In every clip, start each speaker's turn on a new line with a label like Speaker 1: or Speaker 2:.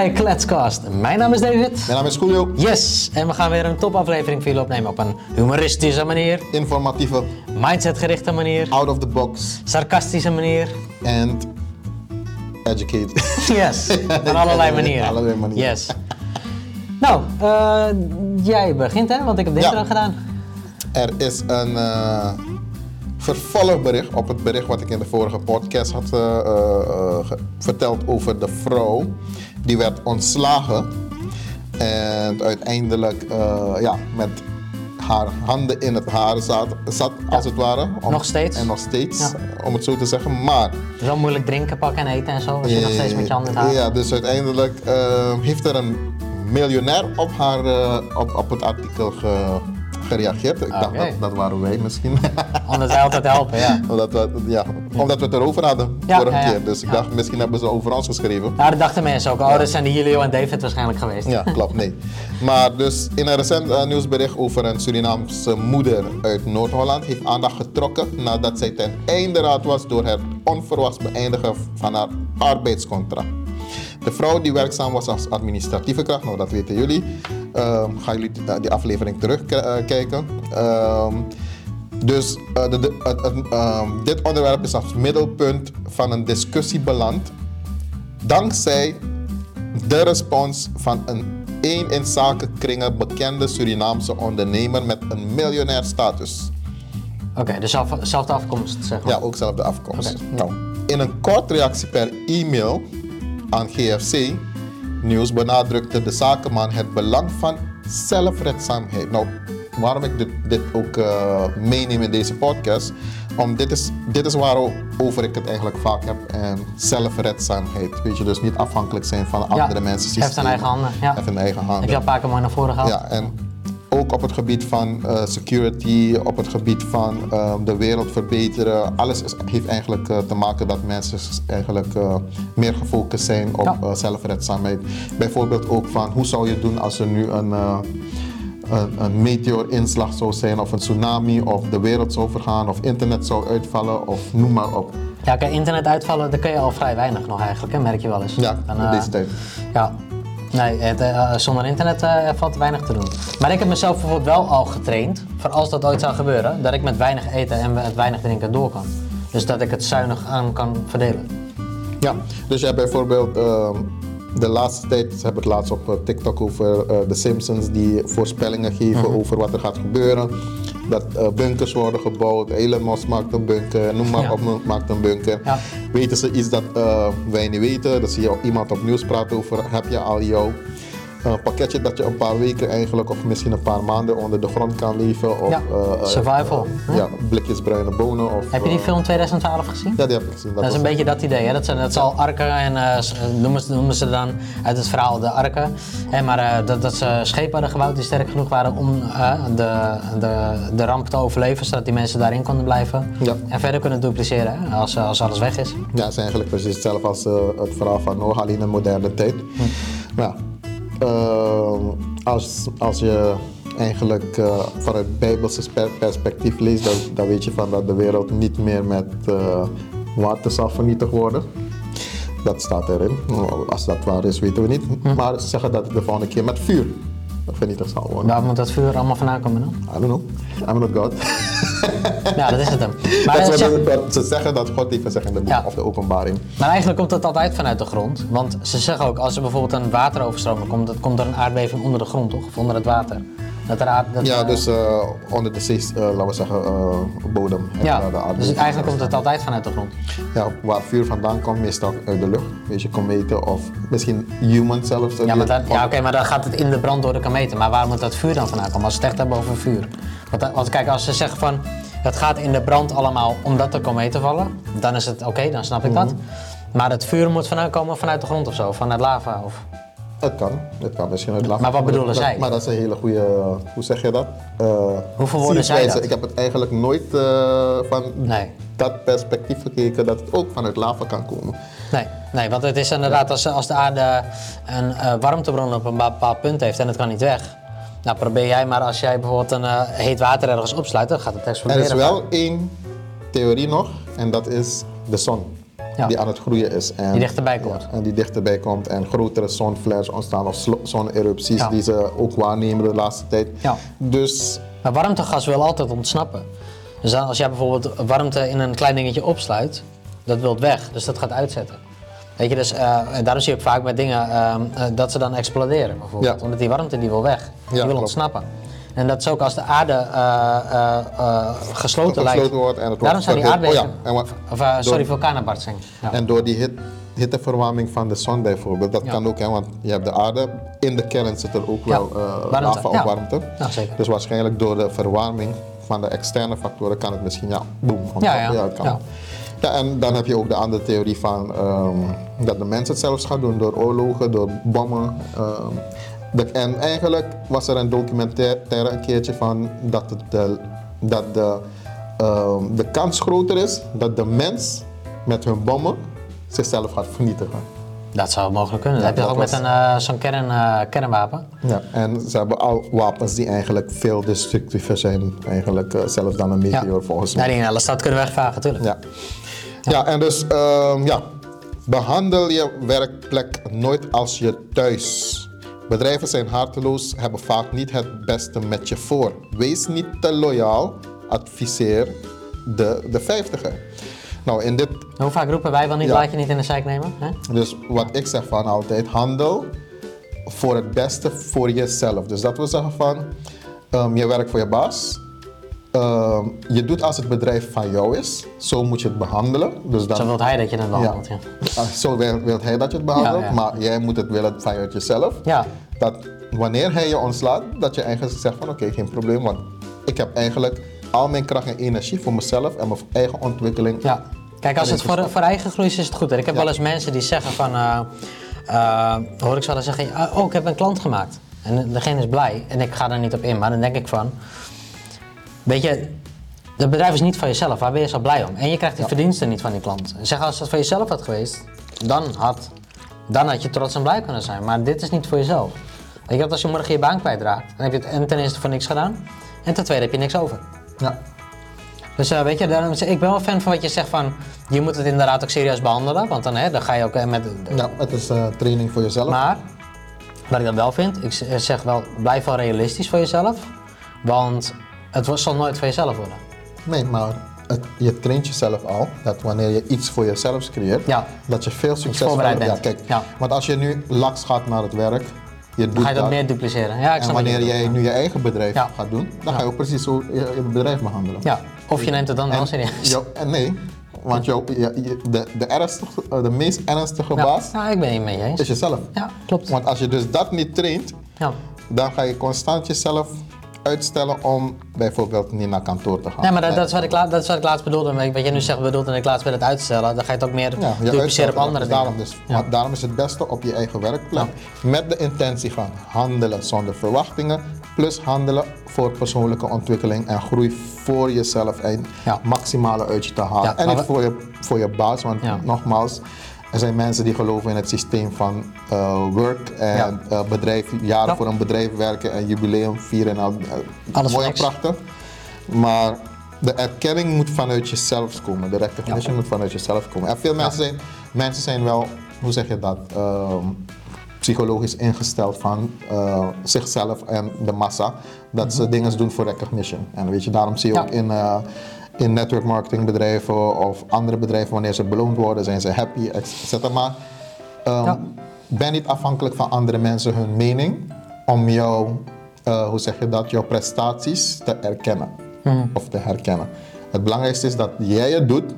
Speaker 1: Bij Kletscast. Mijn naam is David.
Speaker 2: Mijn naam is Julio.
Speaker 1: Yes, en we gaan weer een topaflevering voor jullie opnemen op een humoristische manier,
Speaker 2: Informatieve,
Speaker 1: mindsetgerichte manier,
Speaker 2: out of the box
Speaker 1: sarcastische manier.
Speaker 2: en educated.
Speaker 1: Yes, op allerlei manieren.
Speaker 2: Allerlei manieren.
Speaker 1: Yes. Nou, eh, jij begint hè, want ik heb de
Speaker 2: Ja.
Speaker 1: gedaan.
Speaker 2: Er is een eh, vervolgbericht op het bericht wat ik in de vorige podcast had eh, verteld over de vrouw. Die werd ontslagen en uiteindelijk eh, ja, met haar handen in het haar zat, zat als het ware. Om-
Speaker 1: Nog steeds.
Speaker 2: En nog steeds,
Speaker 1: Ja.
Speaker 2: om het zo te zeggen. Maar
Speaker 1: Zo moeilijk drinken, pakken en eten en zo, als je nog steeds met je handen in het haar.
Speaker 2: Ja, dus uiteindelijk eh, heeft er een miljonair op, haar, eh, op, op het artikel ge- gereageerd. Ik dacht dat, dat waren wij misschien.
Speaker 1: Omdat wij altijd helpen, ja.
Speaker 2: omdat, we, ja, omdat we het erover hadden
Speaker 1: Ja,
Speaker 2: vorige
Speaker 1: ja, ja.
Speaker 2: keer. Dus ik
Speaker 1: Ja.
Speaker 2: dacht, misschien hebben ze over ons geschreven.
Speaker 1: Nou, dat dachten mensen ook. Oh, dat zijn de Julio en David waarschijnlijk geweest.
Speaker 2: Ja, klopt, nee. Maar dus in een recent eh, nieuwsbericht over een Surinaamse moeder uit Noord-Holland heeft aandacht getrokken nadat zij ten einde raad was door het onverwachts beëindigen van haar arbeidscontract. De vrouw die werkzaam was als administratieve kracht, nou dat weten jullie. Ehm gaan jullie die, aflevering terugkijken. dus eh, de, ehm, dit onderwerp is als middelpunt van een discussie beland. Dankzij de respons van een één in zakenkringen bekende Surinaamse ondernemer met een miljonair status.
Speaker 1: Oké, dus zelf, zelfde afkomst, zeg maar.
Speaker 2: Ja, ook zelfde afkomst.
Speaker 1: Oké.
Speaker 2: Nou, in een kort reactie per e-mail aan GFC Nieuws benadrukte de zakenman het belang van zelfredzaamheid. Nou, waarom ik dit, dit ook eh, meeneem in deze podcast, om dit is, dit is waarover ik het eigenlijk vaak heb, en zelfredzaamheid. Weet je, dus niet afhankelijk zijn van
Speaker 1: Ja,
Speaker 2: andere mensen.
Speaker 1: heft aan eigen handen, ja.
Speaker 2: Heft in eigen handen.
Speaker 1: Heb je al een paar keer mooi naar voren gehaald?
Speaker 2: Ja, en ook op het gebied van eh, security, op het gebied van eh, de wereld verbeteren. Alles is, heeft eigenlijk eh, te maken dat mensen eigenlijk meer gefocust zijn op
Speaker 1: Ja.
Speaker 2: zelfredzaamheid. Bijvoorbeeld ook van hoe zou je doen als er nu een, een, een meteorinslag zou zijn of een tsunami of de wereld zou vergaan of internet zou uitvallen of noem maar op.
Speaker 1: Ja, kijk, internet uitvallen, daar kun je al vrij weinig nog eigenlijk, hè, merk je wel eens.
Speaker 2: Ja,
Speaker 1: Dan,
Speaker 2: in deze tijd.
Speaker 1: Ja, nee, het, eh, zonder internet eh, valt weinig te doen. Maar ik heb mezelf bijvoorbeeld wel al getraind, voor als dat ooit zou gebeuren, dat ik met weinig eten en met weinig drinken door kan. Dus dat ik het zuinig aan kan verdelen.
Speaker 2: Ja, dus je hebt bijvoorbeeld ehm, de laatste tijd, hebben het laatst op eh, TikTok over eh, de Simpsons die voorspellingen geven
Speaker 1: Mhm.
Speaker 2: over wat er gaat gebeuren. Dat eh, bunkers worden gebouwd, Elon Musk maakt een bunker, noem maar
Speaker 1: Ja.
Speaker 2: op, maakt een bunker.
Speaker 1: Ja.
Speaker 2: Weten ze iets dat eh, wij niet weten, dan zie je iemand op nieuws praten over, heb je al jouw eh, pakketje dat je een paar weken eigenlijk, of misschien een paar maanden onder de grond kan leven. Of,
Speaker 1: Ja,
Speaker 2: eh,
Speaker 1: survival,
Speaker 2: eh, ja, blikjes bruine bonen. Of,
Speaker 1: Heb je die film 2012 gezien?
Speaker 2: Ja, die heb ik gezien.
Speaker 1: Dat is een beetje dat idee. Hè? Dat, zijn, dat zal arken en noemen, ze, noemen ze dan uit het verhaal de arken. Hè, maar dat, dat ze schepen hadden gebouwd die sterk genoeg waren om de, de, de ramp te overleven, zodat die mensen daarin konden blijven.
Speaker 2: Ja.
Speaker 1: En verder kunnen dupliceren hè, als, als alles weg is.
Speaker 2: Ja, het is eigenlijk precies hetzelfde als het verhaal van Noah, in moderne tijd. Ja, ehm, als, als je eigenlijk eh, vanuit bijbelse spe- perspectief leest, dan, dan weet je van dat de wereld niet meer met eh, water zal vernietigd worden. Dat staat erin. Als dat waar is, weten we niet. Maar ze zeggen dat het de volgende keer met vuur vernietigd zal worden.
Speaker 1: Waar moet dat vuur allemaal vandaan komen dan?
Speaker 2: I don't know. I'm not God.
Speaker 1: Ja, dat is het hem. Maar,
Speaker 2: Dat
Speaker 1: eh,
Speaker 2: is
Speaker 1: zeg-
Speaker 2: wat- wat ze zeggen dat God heeft gezegd in de boek
Speaker 1: Ja.
Speaker 2: of de openbaring.
Speaker 1: maar eigenlijk komt het altijd vanuit de grond. Want ze zeggen ook, als er bijvoorbeeld een wateroverstroming komt, dat komt er een aardbeving onder de grond, toch? Of onder het water. Dat
Speaker 2: Ja,
Speaker 1: eh,
Speaker 2: dus eh, onder de zee, eh, laten we zeggen, bodem.
Speaker 1: Ja,
Speaker 2: de
Speaker 1: dus eigenlijk komt het altijd vanuit de grond.
Speaker 2: Ja, waar vuur vandaan komt, meestal uit de lucht. Weet je, kometen of misschien human zelfs.
Speaker 1: Ja, maar, dan, ja, oké, maar dan gaat het in de brand door de kometen. Maar waar moet dat vuur dan vandaan komen als we het echt hebben over vuur? Want, want kijk, als ze zeggen van het gaat in de brand allemaal omdat er kometen vallen, dan is het oké, dan snap ik dat.
Speaker 2: Mhm.
Speaker 1: Maar het vuur moet vandaan komen vanuit de grond of zo, vanuit lava. Of...
Speaker 2: Het kan, het kan misschien uit lava.
Speaker 1: Maar wat bedoelen
Speaker 2: dat-
Speaker 1: zij?
Speaker 2: Maar dat is een hele goede, hoe zeg je dat? Eh,
Speaker 1: Hoeveel woorden zij dat?
Speaker 2: Ik heb het eigenlijk nooit eh, van
Speaker 1: Nee.
Speaker 2: dat perspectief gekeken dat het ook vanuit lava kan komen.
Speaker 1: Nee, nee, want het is inderdaad als, als de aarde een eh, warmtebron op een bepaald punt heeft en het kan niet weg. Nou, probeer jij maar als jij bijvoorbeeld een eh, heet water ergens opsluit, dan gaat het
Speaker 2: Er
Speaker 1: exploderen.
Speaker 2: is wel één theorie nog en dat is de zon.
Speaker 1: Ja.
Speaker 2: die aan het groeien is. En,
Speaker 1: Die dichterbij komt.
Speaker 2: Ja, en die dichterbij komt en grotere zonflares ontstaan of zonerupties
Speaker 1: Ja.
Speaker 2: die ze ook waarnemen de laatste tijd.
Speaker 1: Ja.
Speaker 2: Dus
Speaker 1: Maar warmtegas wil altijd ontsnappen. Dus dan als jij bijvoorbeeld warmte in een klein dingetje opsluit, dat wil weg, dus dat gaat uitzetten. Weet je, dus eh, daarom zie je ook vaak met dingen ehm, eh, dat ze dan exploderen, bijvoorbeeld. Omdat die warmte die wil weg, die wil
Speaker 2: klopt.
Speaker 1: ontsnappen. En dat is ook als de aarde eh, eh, eh, gesloten lijkt.
Speaker 2: gesloten wordt en het
Speaker 1: Daarom zijn die aardbevingen,
Speaker 2: Oh ja,
Speaker 1: of sorry, vulkanaanbarsting. Ja.
Speaker 2: En door die hit, hitteverwarming van de zon bijvoorbeeld, dat
Speaker 1: Ja.
Speaker 2: kan ook, hè, want je hebt de aarde, in de kern zit er ook wel
Speaker 1: Warmte,
Speaker 2: lava of
Speaker 1: ja.
Speaker 2: warmte. Dus waarschijnlijk door de verwarming van de externe factoren kan het misschien, ja, boom.
Speaker 1: Ja, ja.
Speaker 2: kan.
Speaker 1: Ja.
Speaker 2: Ja, en dan heb je ook de andere theorie van ehm, dat de mens het zelfs gaat doen door oorlogen, door bommen. ehm. De- en eigenlijk was er een documentaire een keertje van dat, het de, dat de, ehm, de kans groter is dat de mens met hun bommen zichzelf gaat vernietigen.
Speaker 1: Dat zou mogelijk kunnen. Dat heb je ook met
Speaker 2: was-
Speaker 1: eh, zo'n kern, eh, kernwapen.
Speaker 2: Ja, en ze hebben al wapens die eigenlijk veel destructiever zijn, eigenlijk eh, zelfs dan een meteor volgens mij.
Speaker 1: Ja, die in alle stad kunnen wegvagen, natuurlijk.
Speaker 2: Ja. Ja, en dus ehm, ja, behandel je werkplek nooit als je thuis. Bedrijven zijn harteloos, hebben vaak niet het beste met je voor. Wees niet te loyaal, adviseer de, de vijftiger. Nou, in dit,
Speaker 1: Hoe vaak roepen wij wel niet,
Speaker 2: Ja.
Speaker 1: laat je niet in de zijk nemen? Hè?
Speaker 2: dus wat ik zeg van altijd, handel voor het beste voor jezelf. Dus dat wil zeggen van, ehm, je werkt voor je baas. Ehm, je doet als het bedrijf van jou is, zo moet je het behandelen. Dus dan,
Speaker 1: Zo wil hij dat je het behandelt, ja.
Speaker 2: Ah, Zo wil, wil hij dat je het behandelt,
Speaker 1: Ja, ja.
Speaker 2: maar jij moet het willen vanuit jezelf.
Speaker 1: Ja.
Speaker 2: Dat wanneer hij je ontslaat, dat je eigenlijk zegt van oké, geen probleem, want ik heb eigenlijk al mijn kracht en energie voor mezelf en mijn eigen ontwikkeling.
Speaker 1: Ja. Kijk, als het voor, voor eigen groei is, is het goed. En ik heb wel eens mensen die zeggen van, eh, eh, hoor ik ze wel eens zeggen, ah, oh, ik heb een klant gemaakt. En degene is blij en ik ga daar niet op in, maar dan denk ik van, weet je, het bedrijf is niet van jezelf, waar ben je zo blij om? En je krijgt die verdiensten niet van die klant. Zeg, als het van jezelf had geweest, dan had, dan had je trots en blij kunnen zijn. Maar dit is niet voor jezelf. Weet je, want als je morgen je baan kwijtraakt, dan heb je het en ten eerste voor niks gedaan. En ten tweede heb je niks over.
Speaker 2: Ja.
Speaker 1: Dus eh, weet je, daarom, ik ben wel fan van wat je zegt van, je moet het inderdaad ook serieus behandelen, want dan, hè, dan ga je ook eh, met...
Speaker 2: ja, het is eh, training voor jezelf.
Speaker 1: Maar, wat ik dan wel vind, ik zeg wel, blijf wel realistisch voor jezelf, want het zal nooit van jezelf worden.
Speaker 2: Nee, maar het, je traint jezelf al dat wanneer je iets voor jezelf creëert,
Speaker 1: Ja.
Speaker 2: dat je veel succes
Speaker 1: voorbereid bent.
Speaker 2: Ja, kijk,
Speaker 1: Ja.
Speaker 2: Want als je nu laks gaat naar het werk, je doet
Speaker 1: Dan ga je dat
Speaker 2: dat,
Speaker 1: meer dupliceren. Ja, ik
Speaker 2: en wanneer jij nu je eigen bedrijf gaat doen, dan ga je ook precies zo je, je bedrijf behandelen.
Speaker 1: Ja, of je neemt het dan wel serieus.
Speaker 2: nee, want jou, de, de, ernstige, eh, de meest ernstige
Speaker 1: Ja.
Speaker 2: baas
Speaker 1: ja, ik ben het met je eens.
Speaker 2: is jezelf.
Speaker 1: Ja, klopt.
Speaker 2: Want als je dus dat niet traint,
Speaker 1: Ja.
Speaker 2: dan ga je constant jezelf uitstellen om bijvoorbeeld niet naar kantoor te gaan.
Speaker 1: Nee, maar dat, dat, is wat ik, la- dat is wat ik laatst bedoelde. Wat jij nu zegt bedoelt en ik laatst wil het uitstellen, dan ga je het ook meer
Speaker 2: Ja,
Speaker 1: dupliceren op andere dingen.
Speaker 2: daarom, dus,
Speaker 1: Ja.
Speaker 2: want daarom is het beste op je eigen werkplek. Met de intentie van handelen zonder verwachtingen. Plus handelen voor persoonlijke ontwikkeling en groei voor jezelf. En maximale uit je te halen. En
Speaker 1: maar
Speaker 2: niet voor je, voor je baas. Want nogmaals, er zijn mensen die geloven in het systeem van eh, work. En
Speaker 1: Ja.
Speaker 2: eh, bedrijf, jaren
Speaker 1: Ja.
Speaker 2: voor een bedrijf werken en jubileum vieren. En al, eh,
Speaker 1: Alles
Speaker 2: mooi en prachtig. Maar de erkenning moet vanuit jezelf komen. De recognition moet vanuit jezelf komen. En veel mensen, zijn, mensen zijn wel, hoe zeg je dat, ehm, psychologisch ingesteld van zichzelf en de massa. Dat ze dingen doen voor recognition. En weet je, daarom zie je
Speaker 1: Mhm.
Speaker 2: Ook in, in network marketing bedrijven of andere bedrijven, wanneer ze beloond worden, zijn ze happy, et cetera. Maar ehm,
Speaker 1: Ja.
Speaker 2: ben niet afhankelijk van andere mensen hun mening om jouw, eh, hoe zeg je dat, jouw prestaties te erkennen
Speaker 1: Mhm.
Speaker 2: of te herkennen. Het belangrijkste is dat jij het doet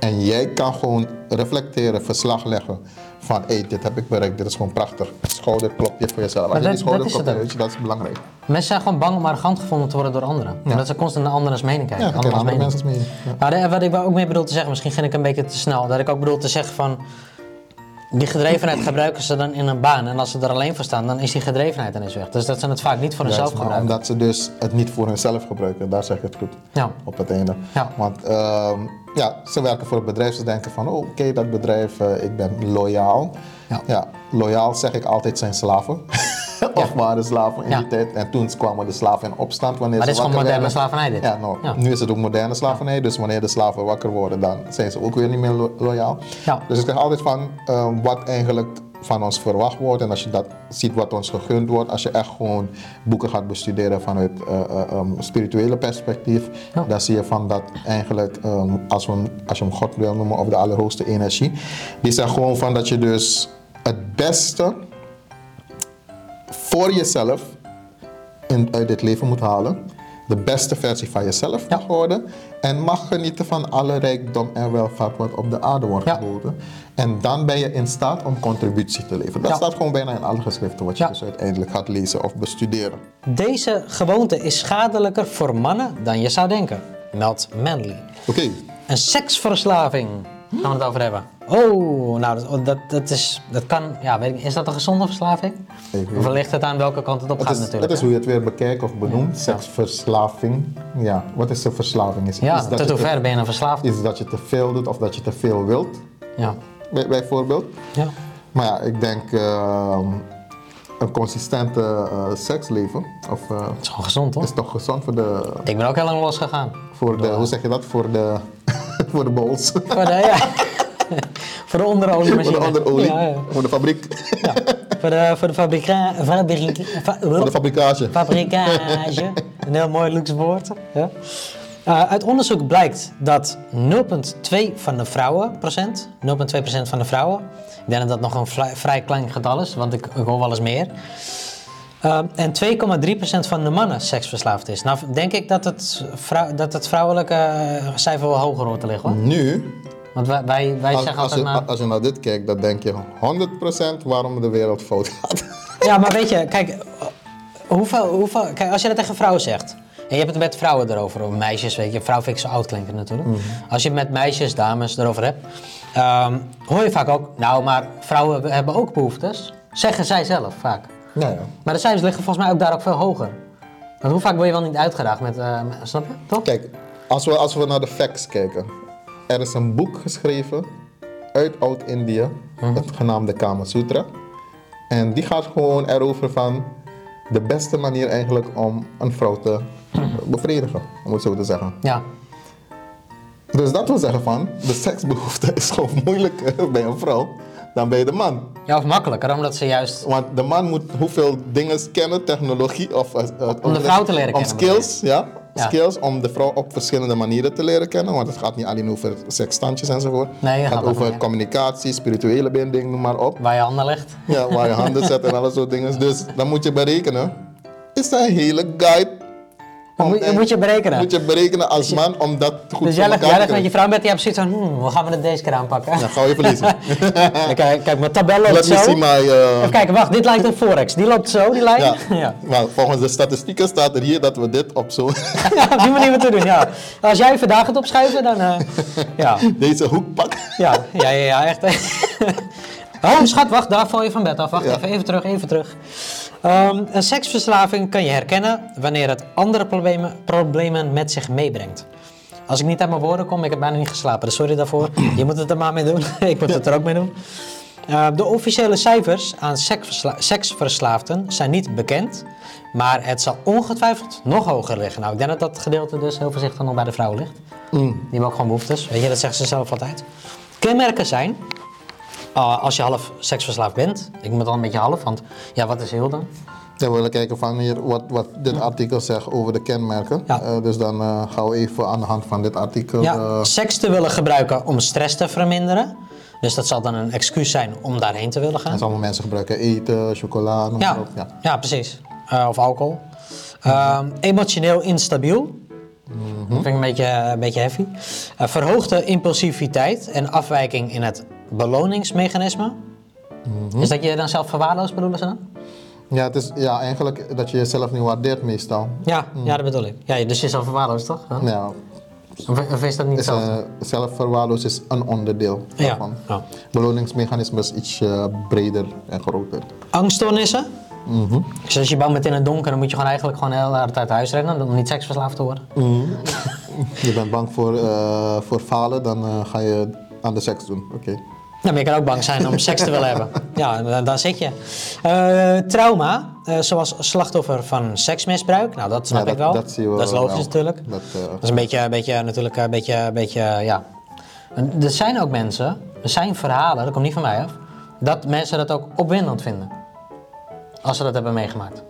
Speaker 2: en jij kan gewoon reflecteren, verslag leggen van hé, dit heb ik bereikt, dit is gewoon prachtig. Schouderklopje voor jezelf. Als je die
Speaker 1: dat is het
Speaker 2: schouderklopje, weet je, dat is belangrijk.
Speaker 1: Mensen zijn gewoon bang om arrogant gevonden te worden door anderen. Omdat ze constant naar anderes mening kijken.
Speaker 2: Ja, oké,
Speaker 1: andermans
Speaker 2: andere
Speaker 1: mening.
Speaker 2: mensen mee. Ja.
Speaker 1: De- wat ik ook meer bedoel te zeggen, misschien ging ik een beetje te snel. Dat ik ook bedoel te zeggen van, die gedrevenheid gebruiken ze dan in een baan. En als ze er alleen voor staan, dan is die gedrevenheid ineens weg. Dus dat ze het vaak niet voor hunzelf
Speaker 2: maar
Speaker 1: gebruiken.
Speaker 2: omdat ze dus het niet voor hunzelf gebruiken, daar zeg je het goed.
Speaker 1: Ja.
Speaker 2: Op het einde.
Speaker 1: Ja.
Speaker 2: Want ehm, ja, ze werken voor het bedrijf, ze denken van, oh, oké, dat bedrijf, eh, ik ben loyaal.
Speaker 1: Ja.
Speaker 2: Loyaal zeg ik altijd zijn slaven. of waren slaven in die tijd. En toen kwamen de slaven in opstand. Wanneer
Speaker 1: Maar
Speaker 2: ze
Speaker 1: dit is gewoon moderne
Speaker 2: werden.
Speaker 1: slavernij, dit.
Speaker 2: Ja, nou, nu is het ook moderne slavernij. Dus wanneer de slaven wakker worden, dan zijn ze ook weer niet meer lo- loyaal. Dus ik zeg altijd van ehm, wat eigenlijk van ons verwacht wordt. En als je dat ziet wat ons gegund wordt. Als je echt gewoon boeken gaat bestuderen vanuit ehm, spirituele perspectief.
Speaker 1: Ja.
Speaker 2: Dan zie je van dat eigenlijk, ehm, als, we, als je hem God wil noemen, of de allerhoogste energie. Die zegt gewoon van dat je dus het beste voor jezelf in, uit dit leven moet halen. De beste versie van jezelf mag worden. En mag genieten van alle rijkdom en welvaart wat op de aarde wordt
Speaker 1: Ja.
Speaker 2: geboden. En dan ben je in staat om contributie te leveren. Dat
Speaker 1: Ja.
Speaker 2: staat gewoon bijna in alle geschriften wat je
Speaker 1: Ja.
Speaker 2: dus uiteindelijk gaat lezen of bestuderen.
Speaker 1: Deze gewoonte is schadelijker voor mannen dan je zou denken, meldt Manly.
Speaker 2: Oké,
Speaker 1: Een seksverslaving gaan we het over hebben. Oh, nou, dat, dat, dat is, dat kan, ja, weet ik, is dat een gezonde verslaving?
Speaker 2: Ik weet
Speaker 1: Of ligt het aan welke kant het op
Speaker 2: het
Speaker 1: gaat
Speaker 2: is,
Speaker 1: natuurlijk?
Speaker 2: het is
Speaker 1: hè?
Speaker 2: hoe je het weer bekijkt of benoemt. Seksverslaving. Ja, wat is een verslaving? Is,
Speaker 1: Ja,
Speaker 2: is dat
Speaker 1: tot
Speaker 2: je
Speaker 1: hoe ver
Speaker 2: te,
Speaker 1: ben je dan verslaafd?
Speaker 2: is dat je te veel doet of dat je te veel wilt,
Speaker 1: Ja.
Speaker 2: bij- bijvoorbeeld.
Speaker 1: ja.
Speaker 2: Maar ja, ik denk ehm, een consistente eh, seksleven of, eh,
Speaker 1: Het is gewoon gezond, toch?
Speaker 2: is toch gezond voor de,
Speaker 1: Ik ben ook heel lang losgegaan.
Speaker 2: voor de hoe zeg je dat, voor de, voor de bols,
Speaker 1: Voor de, ja. voor de onderoliemachine.
Speaker 2: voor de onderolie,
Speaker 1: Ja, ja.
Speaker 2: voor de fabriek,
Speaker 1: Ja. Voor de, voor de fabrika, fabriek, fa-
Speaker 2: voor de fabrikage.
Speaker 1: fabrikage. Een heel mooi luxe woord. Ja. Uh, uit onderzoek blijkt dat 0,2 van de vrouwen, procent, 0,2% van de vrouwen, ik denk dat dat nog een vrij klein getal is, want ik, ik hoor wel eens meer. Uh, en 2,3% van de mannen seksverslaafd is. Nou denk ik dat het, vrou- dat het vrouwelijke eh, cijfer wel hoger hoort te liggen hoor.
Speaker 2: Nu,
Speaker 1: Want wij, wij, wij
Speaker 2: als,
Speaker 1: zeggen
Speaker 2: als,
Speaker 1: altijd
Speaker 2: je,
Speaker 1: maar...
Speaker 2: als je naar dit kijkt, dan denk je 100% waarom de wereld fout gaat.
Speaker 1: Ja, maar weet je, kijk, hoeveel, hoeveel, kijk, als je dat tegen vrouwen zegt, en je hebt het met vrouwen erover, of meisjes, weet je, vrouw vind ik zo oud klinken natuurlijk. Als je het met meisjes, dames erover hebt, ehm, hoor je vaak ook, nou, maar vrouwen hebben ook behoeftes. Zeggen zij zelf vaak.
Speaker 2: Ja.
Speaker 1: Maar de cijfers liggen volgens mij ook daar ook veel hoger. Want hoe vaak word je wel niet uitgedaagd met, eh, snap je, toch?
Speaker 2: Kijk, als we, als we naar de facts kijken. Er is een boek geschreven uit Oud-Indië, het genaamde Kama Sutra. En die gaat gewoon erover van de beste manier eigenlijk om een vrouw te bevredigen, om het zo te zeggen.
Speaker 1: Ja,
Speaker 2: Dus dat wil zeggen van, de seksbehoefte is gewoon moeilijker bij een vrouw dan bij de man.
Speaker 1: ja of makkelijker, omdat ze juist...
Speaker 2: Want de man moet hoeveel dingen kennen, technologie of... eh, eh,
Speaker 1: Om de vrouw te leren
Speaker 2: Om
Speaker 1: kennen,
Speaker 2: skills, ja.
Speaker 1: Ja.
Speaker 2: Skills om de vrouw op verschillende manieren te leren kennen. Want het gaat niet alleen over seksstandjes enzovoort.
Speaker 1: Nee,
Speaker 2: het gaat
Speaker 1: gaat
Speaker 2: over communicatie, spirituele binding, noem maar op.
Speaker 1: Waar je handen legt.
Speaker 2: Ja, waar je handen zet en alle soort dingen. Dus dan moet je berekenen. Is dat een hele guide? Om
Speaker 1: Moet, moet je berekenen.
Speaker 2: moet je berekenen als man om dat goed
Speaker 1: dus jij legt,
Speaker 2: elkaar
Speaker 1: jij
Speaker 2: te
Speaker 1: legt met je vrouw met die hebt zoiets van, hmm, hoe gaan we het deze keer aanpakken?
Speaker 2: Ja, ga je verliezen.
Speaker 1: kijk, kijk, mijn tabel loopt
Speaker 2: Let
Speaker 1: zo.
Speaker 2: me my... uh,
Speaker 1: Even kijken, wacht, dit lijkt een forex. Die loopt zo, die lijn.
Speaker 2: ja.
Speaker 1: Ja.
Speaker 2: Maar volgens de statistieken staat er hier dat we dit op zo...
Speaker 1: Ja, op die manier moeten doen, ja. Als jij vandaag het opschuiven, dan... eh, ja.
Speaker 2: deze hoek pakken.
Speaker 1: Ja, ja, ja, ja, echt. oh, schat, wacht, daar val je van bed af. Wacht
Speaker 2: Ja.
Speaker 1: even, even terug, even terug. Ehm, een seksverslaving kan je herkennen wanneer het andere problemen, problemen met zich meebrengt. Als ik niet uit mijn woorden kom, ik heb bijna niet geslapen, dus sorry daarvoor. Je moet het er maar mee doen. ik moet het er ook mee doen. Uh, de officiële cijfers aan seksversla seksverslaafden zijn niet bekend, maar het zal ongetwijfeld nog hoger liggen. Nou, ik denk dat dat gedeelte dus heel voorzichtig nog bij de vrouwen ligt. Die hebben ook gewoon behoeftes, weet je, dat zeggen ze zelf altijd. Kenmerken zijn, uh, als je half seksverslaafd bent, ik moet al een beetje half, want ja, wat is heel dan?
Speaker 2: Ja, we willen kijken van hier wat, wat dit artikel zegt over de kenmerken.
Speaker 1: Ja.
Speaker 2: Uh, dus dan uh, gaan we even aan de hand van dit artikel.
Speaker 1: Ja,
Speaker 2: uh,
Speaker 1: seks te willen gebruiken om stress te verminderen. Dus dat zal dan een excuus zijn om daarheen te willen gaan.
Speaker 2: en sommige mensen gebruiken eten, chocola, noem
Speaker 1: Ja,
Speaker 2: maar op. Ja.
Speaker 1: ja precies. Of alcohol. Uh, emotioneel instabiel. Dat vind ik een beetje, een beetje heavy. Uh, verhoogde impulsiviteit en afwijking in het beloningsmechanisme. Is dat je dan zelf verwaarloost, bedoelen ze dan?
Speaker 2: Ja, het is ja, eigenlijk dat je jezelf niet waardeert meestal.
Speaker 1: Ja, ja dat bedoel ik. Ja, dus jezelf verwaarloost, toch? Ja.
Speaker 2: Ja,
Speaker 1: Of, of is dat niet zo?
Speaker 2: uh, zelfverwaarloos is een onderdeel daarvan.
Speaker 1: ja.
Speaker 2: Beloningsmechanisme is iets uh, breder en groter.
Speaker 1: Angststoornissen. Dus als je bang bent in het donker, dan moet je gewoon eigenlijk gewoon heel hard uit huis rennen om niet seksverslaafd te worden.
Speaker 2: Je bent bang voor, uh, voor falen, dan uh, ga je aan de seks doen. Oké.
Speaker 1: Nou, maar je kan ook bang zijn om seks te willen hebben. Ja, dan, dan zit je. Eh, trauma, eh, zoals slachtoffer van seksmisbruik. Nou, dat snap
Speaker 2: Ja,
Speaker 1: ik wel.
Speaker 2: Dat, zie je
Speaker 1: dat is logisch
Speaker 2: wel.
Speaker 1: natuurlijk.
Speaker 2: Dat, eh,
Speaker 1: Dat is een beetje, een beetje natuurlijk, een beetje, een beetje, ja. En Er zijn ook mensen, er zijn verhalen, dat komt niet van mij af, dat mensen dat ook opwindend vinden. Als ze dat hebben meegemaakt.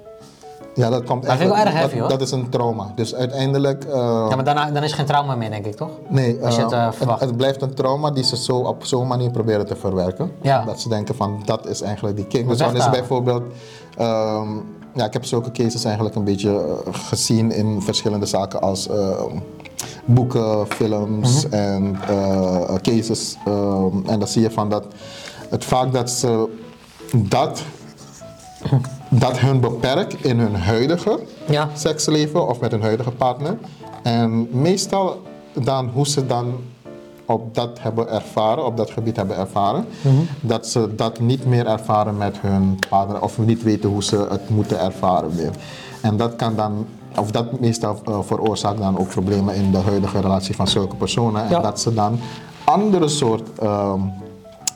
Speaker 2: Ja, dat komt
Speaker 1: Dat vind ik wel erg
Speaker 2: dat-
Speaker 1: heavy, hoor.
Speaker 2: Dat is een trauma. Dus uiteindelijk... eh,
Speaker 1: Ja, maar daarna, dan is geen trauma meer, denk ik, toch?
Speaker 2: Nee,
Speaker 1: Als je het,
Speaker 2: eh,
Speaker 1: eh,
Speaker 2: het, blijft een trauma die ze zo op zo'n manier proberen te verwerken.
Speaker 1: Ja.
Speaker 2: Dat ze denken van dat is eigenlijk die kick.
Speaker 1: Moet
Speaker 2: Dus dan is bijvoorbeeld, ehm, ja, ik heb zulke cases eigenlijk een beetje gezien in verschillende zaken als boeken, films
Speaker 1: Mhm.
Speaker 2: en cases. ehm, en dan zie je van dat het vaak dat ze dat, dat hun beperkt in hun huidige
Speaker 1: Ja.
Speaker 2: seksleven of met hun huidige partner. En meestal dan hoe ze dan op dat hebben ervaren, op dat gebied hebben ervaren, dat ze dat niet meer ervaren met hun partner of niet weten hoe ze het moeten ervaren weer. En dat kan dan, of dat meestal eh, veroorzaakt dan ook problemen in de huidige relatie van zulke personen. En
Speaker 1: Ja.
Speaker 2: dat ze dan andere soort ehm,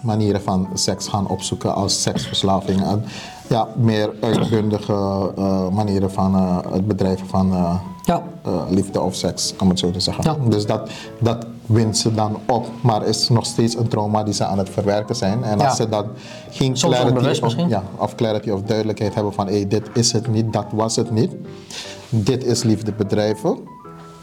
Speaker 2: manieren van seks gaan opzoeken als seksverslaving. En ja, meer uitbundige eh, manieren van eh, het bedrijven van eh,
Speaker 1: Ja.
Speaker 2: liefde of seks, om het zo te zeggen.
Speaker 1: Ja.
Speaker 2: Dus dat, dat wint ze dan op, maar is nog steeds een trauma die ze aan het verwerken zijn. En
Speaker 1: Ja.
Speaker 2: als ze dan geen
Speaker 1: Soms
Speaker 2: clarity, of, ja, of clarity of duidelijkheid hebben van hey, dit is het niet, dat was het niet. Dit is liefde bedrijven,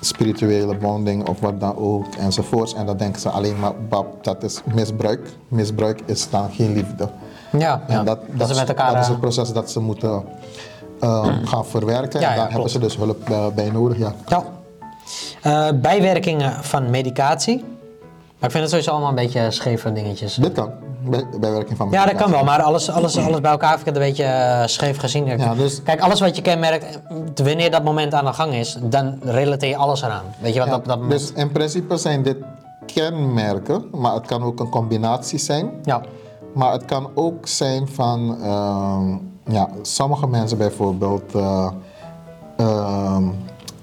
Speaker 2: spirituele bonding of wat dan ook enzovoorts. En dan denken ze alleen maar, bab, dat is misbruik. Misbruik is dan geen liefde.
Speaker 1: Ja,
Speaker 2: dat,
Speaker 1: dat met elkaar...
Speaker 2: dat is
Speaker 1: eh,
Speaker 2: het proces dat ze moeten eh, gaan verwerken.
Speaker 1: Ja,
Speaker 2: en
Speaker 1: ja,
Speaker 2: daar hebben ze dus hulp eh, bij nodig. Ja.
Speaker 1: Ja. Eh, bijwerkingen van medicatie. Maar ik vind het sowieso allemaal een beetje scheve dingetjes.
Speaker 2: Dit kan, bij, bijwerking van
Speaker 1: Ja, dat kan
Speaker 2: medicatie.
Speaker 1: wel, maar alles, alles, alles bij elkaar vind ik het een beetje scheef gezien.
Speaker 2: Ja, dus-
Speaker 1: Kijk, alles wat je kenmerkt, wanneer dat moment aan de gang is, dan relateer je alles eraan. Weet je wat dat moment...
Speaker 2: dus in principe zijn dit kenmerken, maar het kan ook een combinatie zijn.
Speaker 1: Ja,
Speaker 2: Maar het kan ook zijn van, ehm, ja, sommige mensen bijvoorbeeld, eh, ehm,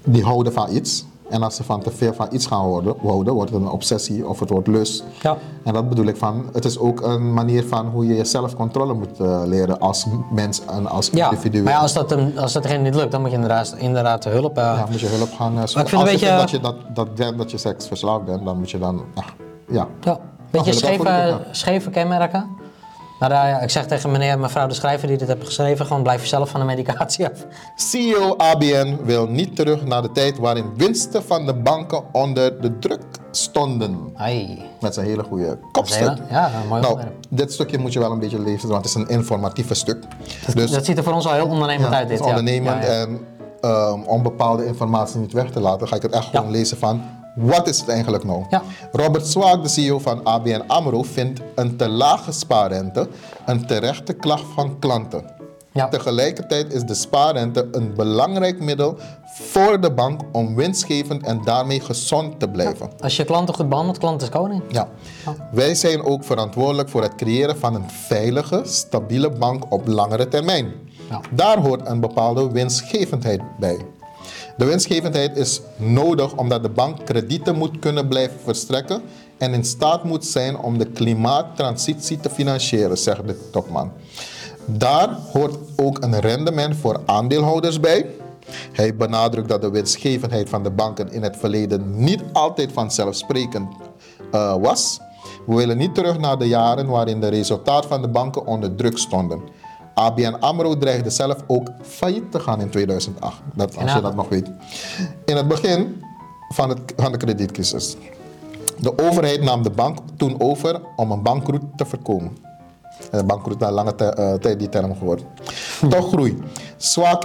Speaker 2: die houden van iets. En als ze van te veel van iets gaan houden, houden, wordt het een obsessie of het wordt lust.
Speaker 1: ja.
Speaker 2: En dat bedoel ik van, het is ook een manier van hoe je jezelf controle moet eh, leren als mens en als
Speaker 1: ja.
Speaker 2: individu.
Speaker 1: maar ja, als dat, als dat degene niet lukt, dan moet je inderdaad, inderdaad hulp... eh,
Speaker 2: Ja, moet je hulp gaan zoeken. als je
Speaker 1: beetje-
Speaker 2: vindt dat je, dat, dat, dat je seksverslaafd bent, dan moet je dan, ja, ja.
Speaker 1: Beetje
Speaker 2: daarvoor
Speaker 1: scheve, kenmerken. Maar ja, ik zeg tegen meneer en mevrouw de schrijver die dit heeft geschreven, gewoon blijf jezelf van de medicatie af.
Speaker 2: CEO ABN wil niet terug naar de tijd waarin winsten van de banken onder de druk stonden.
Speaker 1: Ai.
Speaker 2: Met zijn hele goede
Speaker 1: Dat
Speaker 2: kopstuk.
Speaker 1: Ja, mooi
Speaker 2: Nou,
Speaker 1: onderwerp.
Speaker 2: dit stukje moet je wel een beetje lezen, want het is een informatieve stuk. Dus
Speaker 1: Dat ziet er voor ons al heel ondernemend
Speaker 2: ja,
Speaker 1: uit dit.
Speaker 2: ondernemend
Speaker 1: Ja, ja.
Speaker 2: en ehm, om bepaalde informatie niet weg te laten, ga ik het echt gewoon lezen van wat is het eigenlijk nou?
Speaker 1: Ja.
Speaker 2: Robert Zwaak, de CEO van ABN AMRO, vindt een te lage spaarrente een terechte klacht van klanten.
Speaker 1: Ja.
Speaker 2: Tegelijkertijd is de spaarrente een belangrijk middel voor de bank om winstgevend en daarmee gezond te blijven.
Speaker 1: Als je klanten goed behandelt, klant is koning.
Speaker 2: Ja. Wij zijn ook verantwoordelijk voor het creëren van een veilige, stabiele bank op langere termijn.
Speaker 1: Ja.
Speaker 2: Daar hoort een bepaalde winstgevendheid bij. De winstgevendheid is nodig omdat de bank kredieten moet kunnen blijven verstrekken en in staat moet zijn om de klimaattransitie te financieren, zegt de topman. Daar hoort ook een rendement voor aandeelhouders bij. Hij benadrukt dat de winstgevendheid van de banken in het verleden niet altijd vanzelfsprekend eh, was. We willen niet terug naar de jaren waarin de resultaten van de banken onder druk stonden. ABN AMRO dreigde zelf ook failliet te gaan in 2008, dat, als je dat nog weet. In het begin van, het, van de kredietcrisis. De overheid nam de bank toen over om een bankroet te voorkomen. En de bankroet na lange tij- eh, tijd die term geworden. Toch groei. Zwak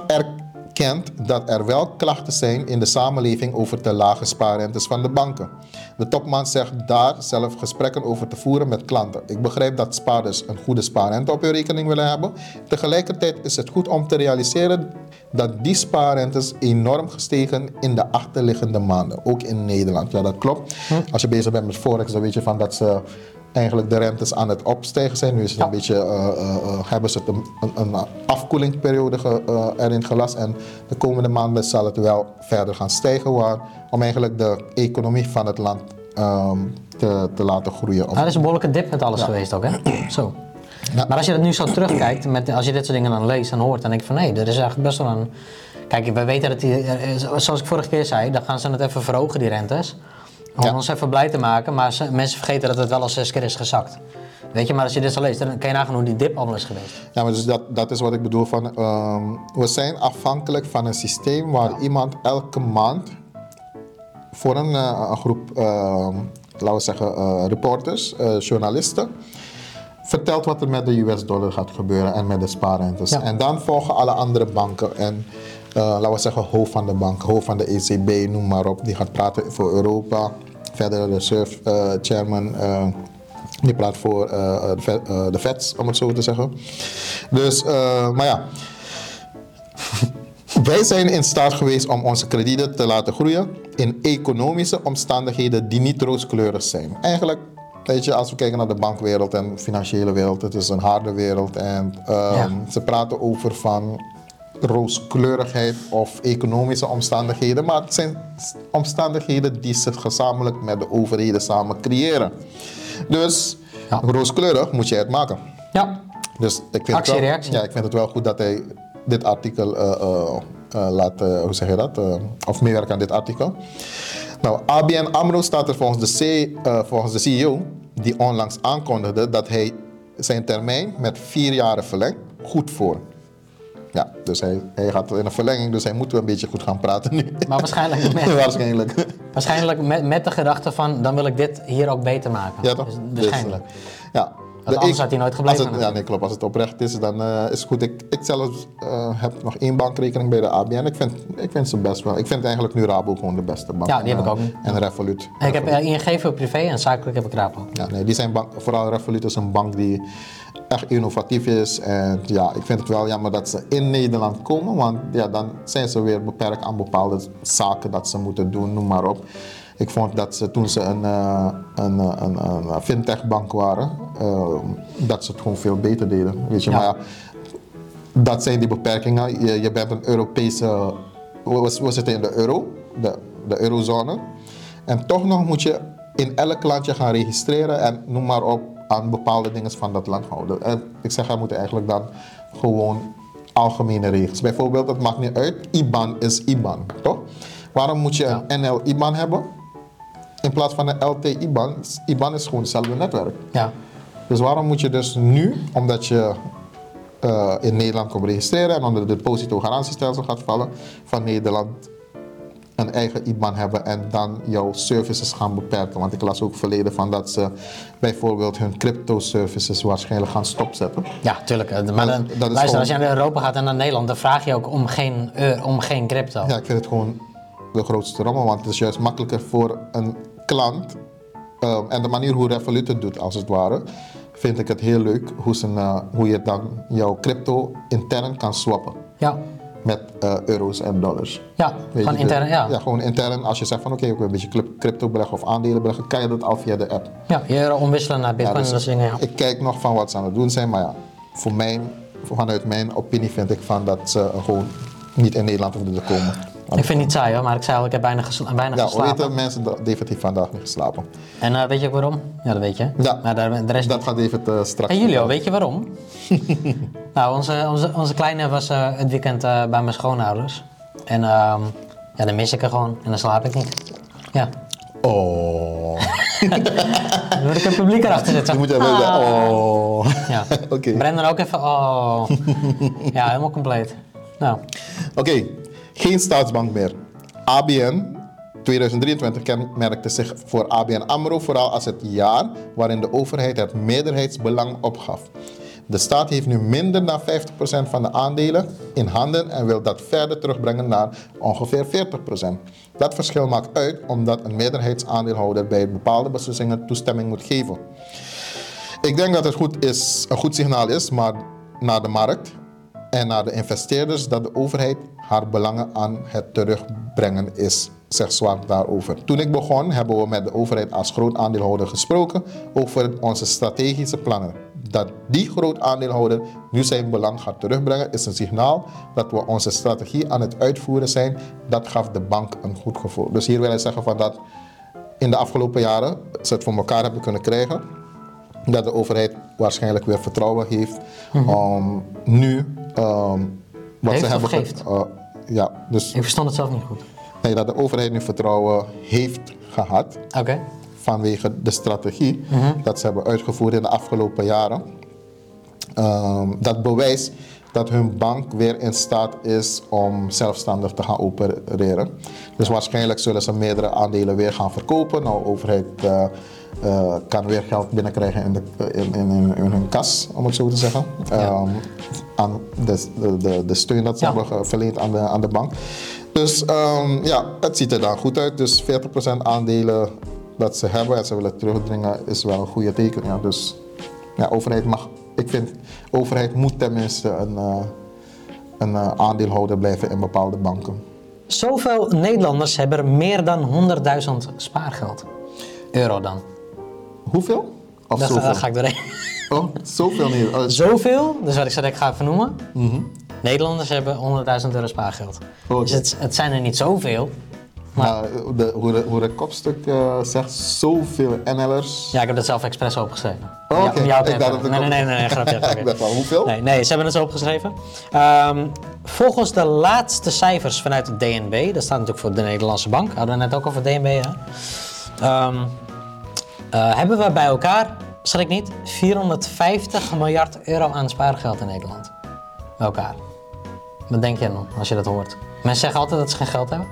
Speaker 2: erkent dat er wel klachten zijn in de samenleving over te lage spaarrentes van de banken. De topman zegt daar zelf gesprekken over te voeren met klanten. Ik begrijp dat spaarders een goede spaarrente op hun rekening willen hebben. Tegelijkertijd is het goed om te realiseren dat die spaarrentes enorm gestegen in de achterliggende maanden, ook in Nederland. Ja, dat klopt. Als je bezig bent met forex, dan weet je van dat ze eigenlijk de rentes aan het opstijgen zijn. Nu is het
Speaker 1: Ja.
Speaker 2: een beetje, eh, eh, eh, hebben ze het een, een, afkoelingsperiode ge- erin gelast. En de komende maanden zal het wel verder gaan stijgen, waar, om eigenlijk de economie van het land ehm, te, te laten groeien. Of-
Speaker 1: Nou, dat is een behoorlijke dip met alles geweest ook, hè? Zo.
Speaker 2: Ja.
Speaker 1: Maar als je dat nu zo terugkijkt, met, als je dit soort dingen dan leest en hoort, dan denk ik van nee, er is eigenlijk best wel een... Kijk, we weten dat die, zoals ik vorige keer zei, dan gaan ze het even verhogen, die rentes. Om
Speaker 2: Ja.
Speaker 1: ons even blij te maken, maar mensen vergeten dat het wel al zes keer is gezakt. Weet je, maar als je dit zo leest, dan kan je nagaan hoe die dip allemaal is geweest.
Speaker 2: Ja, maar dus dat, dat is wat ik bedoel van, ehm, we zijn afhankelijk van een systeem waar iemand elke maand voor een, eh, een groep, ehm, laten we zeggen, eh, reporters, eh, journalisten, vertelt wat er met de US-dollar gaat gebeuren en met de spaarrentes.
Speaker 1: Ja.
Speaker 2: En dan volgen alle andere banken en laten we zeggen hoofd van de bank, hoofd van de ECB, noem maar op, die gaat praten voor Europa. Verder de reserve eh, chairman, eh, die praat voor eh, de, Fed- eh, de Feds, om het zo te zeggen. Dus, eh, maar ja. Wij zijn in staat geweest om onze kredieten te laten groeien in economische omstandigheden die niet rooskleurig zijn. Eigenlijk, weet je, als we kijken naar de bankwereld en de financiële wereld, het is een harde wereld. En ehm,
Speaker 1: Ja.
Speaker 2: ze praten over van rooskleurigheid of economische omstandigheden, maar het zijn omstandigheden die ze gezamenlijk met de overheden samen creëren. Dus
Speaker 1: Ja.
Speaker 2: rooskleurig moet je het maken.
Speaker 1: Ja,
Speaker 2: Dus ik vind, het
Speaker 1: Actie,
Speaker 2: wel,
Speaker 1: reactie.
Speaker 2: ja, ik vind het wel goed dat hij dit artikel eh, eh, eh, laat, hoe zeg je dat, of meewerkt aan dit artikel. Nou, ABN AMRO staat er volgens de, C, volgens de CEO, die onlangs aankondigde dat hij zijn termijn met vier jaren verlengt, goed voor. Ja, dus hij, hij gaat in een verlenging, dus hij moet wel een beetje goed gaan praten nu.
Speaker 1: maar waarschijnlijk met,
Speaker 2: Waarschijnlijk.
Speaker 1: waarschijnlijk met, met de gedachte van dan wil ik dit hier ook beter maken.
Speaker 2: Ja, toch?
Speaker 1: Dus
Speaker 2: Dus,
Speaker 1: waarschijnlijk.
Speaker 2: eh, ja.
Speaker 1: Want anders had hij nooit gebleven
Speaker 2: het, ja, nee, klopt. Als het oprecht is, dan eh, is het goed. Ik, ik zelf eh, heb nog één bankrekening bij de ABN. Ik vind, ik vind ze best wel. Ik vind eigenlijk nu Rabo gewoon de beste bank.
Speaker 1: Ja, die heb ik ook.
Speaker 2: En Revolut.
Speaker 1: ik heb ING voor privé en zakelijk heb ik Rabo.
Speaker 2: Ja, nee, die zijn bank, vooral Revolut is een bank die echt innovatief is. En ja, ik vind het wel jammer dat ze in Nederland komen, want ja, dan zijn ze weer beperkt aan bepaalde zaken dat ze moeten doen, noem maar op. Ik vond dat ze toen ze een, eh, een, eh, een, een, fintech-bank waren, eh, dat ze het gewoon veel beter deden. Weet je,
Speaker 1: Ja.
Speaker 2: maar ja, dat zijn die beperkingen. Je, je bent een Europese. We, we zitten in de euro, de, de eurozone. En toch nog moet je in elk landje gaan registreren en noem maar op aan bepaalde dingen van dat land houden. En ik zeg, er moeten eigenlijk dan gewoon algemene regels. Bijvoorbeeld, het maakt niet uit, IBAN is IBAN, toch? Waarom moet je een NL-IBAN hebben in plaats van een LT-IBAN? IBAN is gewoon hetzelfde netwerk.
Speaker 1: Ja.
Speaker 2: Dus waarom moet je dus nu, omdat je eh, in Nederland komt registreren en onder de depositogarantiestelsel gaat vallen, van Nederland een eigen IBAN hebben en dan jouw services gaan beperken? Want ik las ook verleden van dat ze bijvoorbeeld hun crypto services waarschijnlijk gaan stopzetten.
Speaker 1: Ja, tuurlijk. eh, Maar dan, luister,
Speaker 2: gewoon-
Speaker 1: als je naar Europa gaat en naar Nederland, dan vraag je ook om geen, eu- om geen crypto.
Speaker 2: Ja, ik vind het gewoon de grootste rommel, want het is juist makkelijker voor een klant. ehm, en de manier hoe Revolut het doet, als het ware, vind ik het heel leuk hoe, ze, eh, hoe je dan jouw crypto intern kan swappen.
Speaker 1: Ja,
Speaker 2: met eh, euro's en dollars.
Speaker 1: ja
Speaker 2: Weet
Speaker 1: gewoon intern. Ja.
Speaker 2: ja, gewoon intern. Als je zegt van oké, ik wil een beetje cryp- crypto beleggen of aandelen beleggen, kan je dat al via de app.
Speaker 1: ja, je euro omwisselen naar
Speaker 2: Ja,
Speaker 1: bitcoin
Speaker 2: dus
Speaker 1: dat soort dingen. Ja.
Speaker 2: Ik kijk nog van wat ze aan het doen zijn, maar ja, voor mijn, vanuit mijn opinie vind ik van dat ze gewoon niet in Nederland hoeven te komen.
Speaker 1: Ik vind het niet saai hoor, maar ik zei al, ik heb weinig, gesla weinig
Speaker 2: ja,
Speaker 1: geslapen.
Speaker 2: weten mensen dat David heeft vandaag niet geslapen?
Speaker 1: En eh, weet je ook waarom? Ja, dat weet je.
Speaker 2: Ja.
Speaker 1: Maar daar, de rest
Speaker 2: Dat gaat David eh, straks.
Speaker 1: Hey Julio, weet je waarom? nou, onze, onze, onze kleine was eh, het weekend bij mijn schoonouders. En ehm, ja, dan mis ik er gewoon en dan slaap ik niet. Ja,
Speaker 2: Oh.
Speaker 1: dan moet ik een publiek erachter zetten.
Speaker 2: Je moet even zeggen, oh.
Speaker 1: Ja.
Speaker 2: Oké.
Speaker 1: Brendan ook even, oh. ja, helemaal compleet. Nou,
Speaker 2: Oké, geen staatsbank meer. ABN 2023 kenmerkte zich voor ABN AMRO vooral als het jaar waarin de overheid het meerderheidsbelang opgaf. De staat heeft nu minder dan 50% van de aandelen in handen en wil dat verder terugbrengen naar ongeveer 40%. Dat verschil maakt uit omdat een meerderheidsaandeelhouder bij bepaalde beslissingen toestemming moet geven. Ik denk dat het goed is, een goed signaal is maar naar de markt en naar de investeerders dat de overheid haar belangen aan het terugbrengen is, zegt Zwart daarover. Toen ik begon hebben we met de overheid als groot aandeelhouder gesproken over onze strategische plannen. Dat die groot aandeelhouder nu zijn belang gaat terugbrengen is een signaal dat we onze strategie aan het uitvoeren zijn. Dat gaf de bank een goed gevoel. Dus hier wil hij zeggen van dat in de afgelopen jaren ze het voor elkaar hebben kunnen krijgen. Dat de overheid waarschijnlijk weer vertrouwen heeft om nu ehm, wat
Speaker 1: Heeft
Speaker 2: ze hebben.
Speaker 1: geeft?
Speaker 2: eh, ja, dus
Speaker 1: Ik verstond het zelf niet goed.
Speaker 2: nee, dat de overheid nu vertrouwen heeft gehad
Speaker 1: Oké.
Speaker 2: vanwege de strategie
Speaker 1: Mhm.
Speaker 2: dat ze hebben uitgevoerd in de afgelopen jaren. Ehm, dat bewijst dat hun bank weer in staat is om zelfstandig te gaan opereren. Dus waarschijnlijk zullen ze meerdere aandelen weer gaan verkopen. Nou, de overheid eh, eh, kan weer geld binnenkrijgen in, de, in, in, hun kas, om het zo te zeggen. Ehm, aan de, de, de, steun dat ze
Speaker 1: Ja.
Speaker 2: hebben verleend aan de, aan de bank. Dus ehm, ja, het ziet er dan goed uit. Dus 40% aandelen dat ze hebben en ze willen terugdringen is wel een goede teken. Ja. Dus ja, overheid mag, ik vind, overheid moet tenminste een, eh, een eh, aandeelhouder blijven in bepaalde banken.
Speaker 1: Zoveel Nederlanders hebben er meer dan 100.000 spaargeld. Euro dan.
Speaker 2: Hoeveel? Of
Speaker 1: Dat,
Speaker 2: zoveel?
Speaker 1: ga ik doorheen.
Speaker 2: Oh, zoveel niet. Oh,
Speaker 1: Zoveel, dus wat ik zei ik ga even noemen. Nederlanders hebben 100.000 euro spaargeld.
Speaker 2: Oké.
Speaker 1: Dus het, het zijn er niet zoveel.
Speaker 2: maar de, hoe, de, hoe de kopstuk eh, zegt, zoveel NL'ers.
Speaker 1: Ja, ik heb dat zelf expres opgeschreven.
Speaker 2: Oh,
Speaker 1: Ja,
Speaker 2: oké. Ik dacht dat
Speaker 1: nee, nee, nee, nee, nee, grapje.
Speaker 2: Ik dacht wel, hoeveel?
Speaker 1: Nee, nee, ze hebben het zo opgeschreven. Ehm, volgens de laatste cijfers vanuit het DNB, dat staat natuurlijk voor de Nederlandse Bank, hadden we net ook over DNB, hè? Ehm, eh, hebben we bij elkaar, zal ik niet, 450 miljard euro aan spaargeld in Nederland. Bij elkaar. Wat denk jij dan als je dat hoort? Mensen zeggen altijd dat ze geen geld hebben.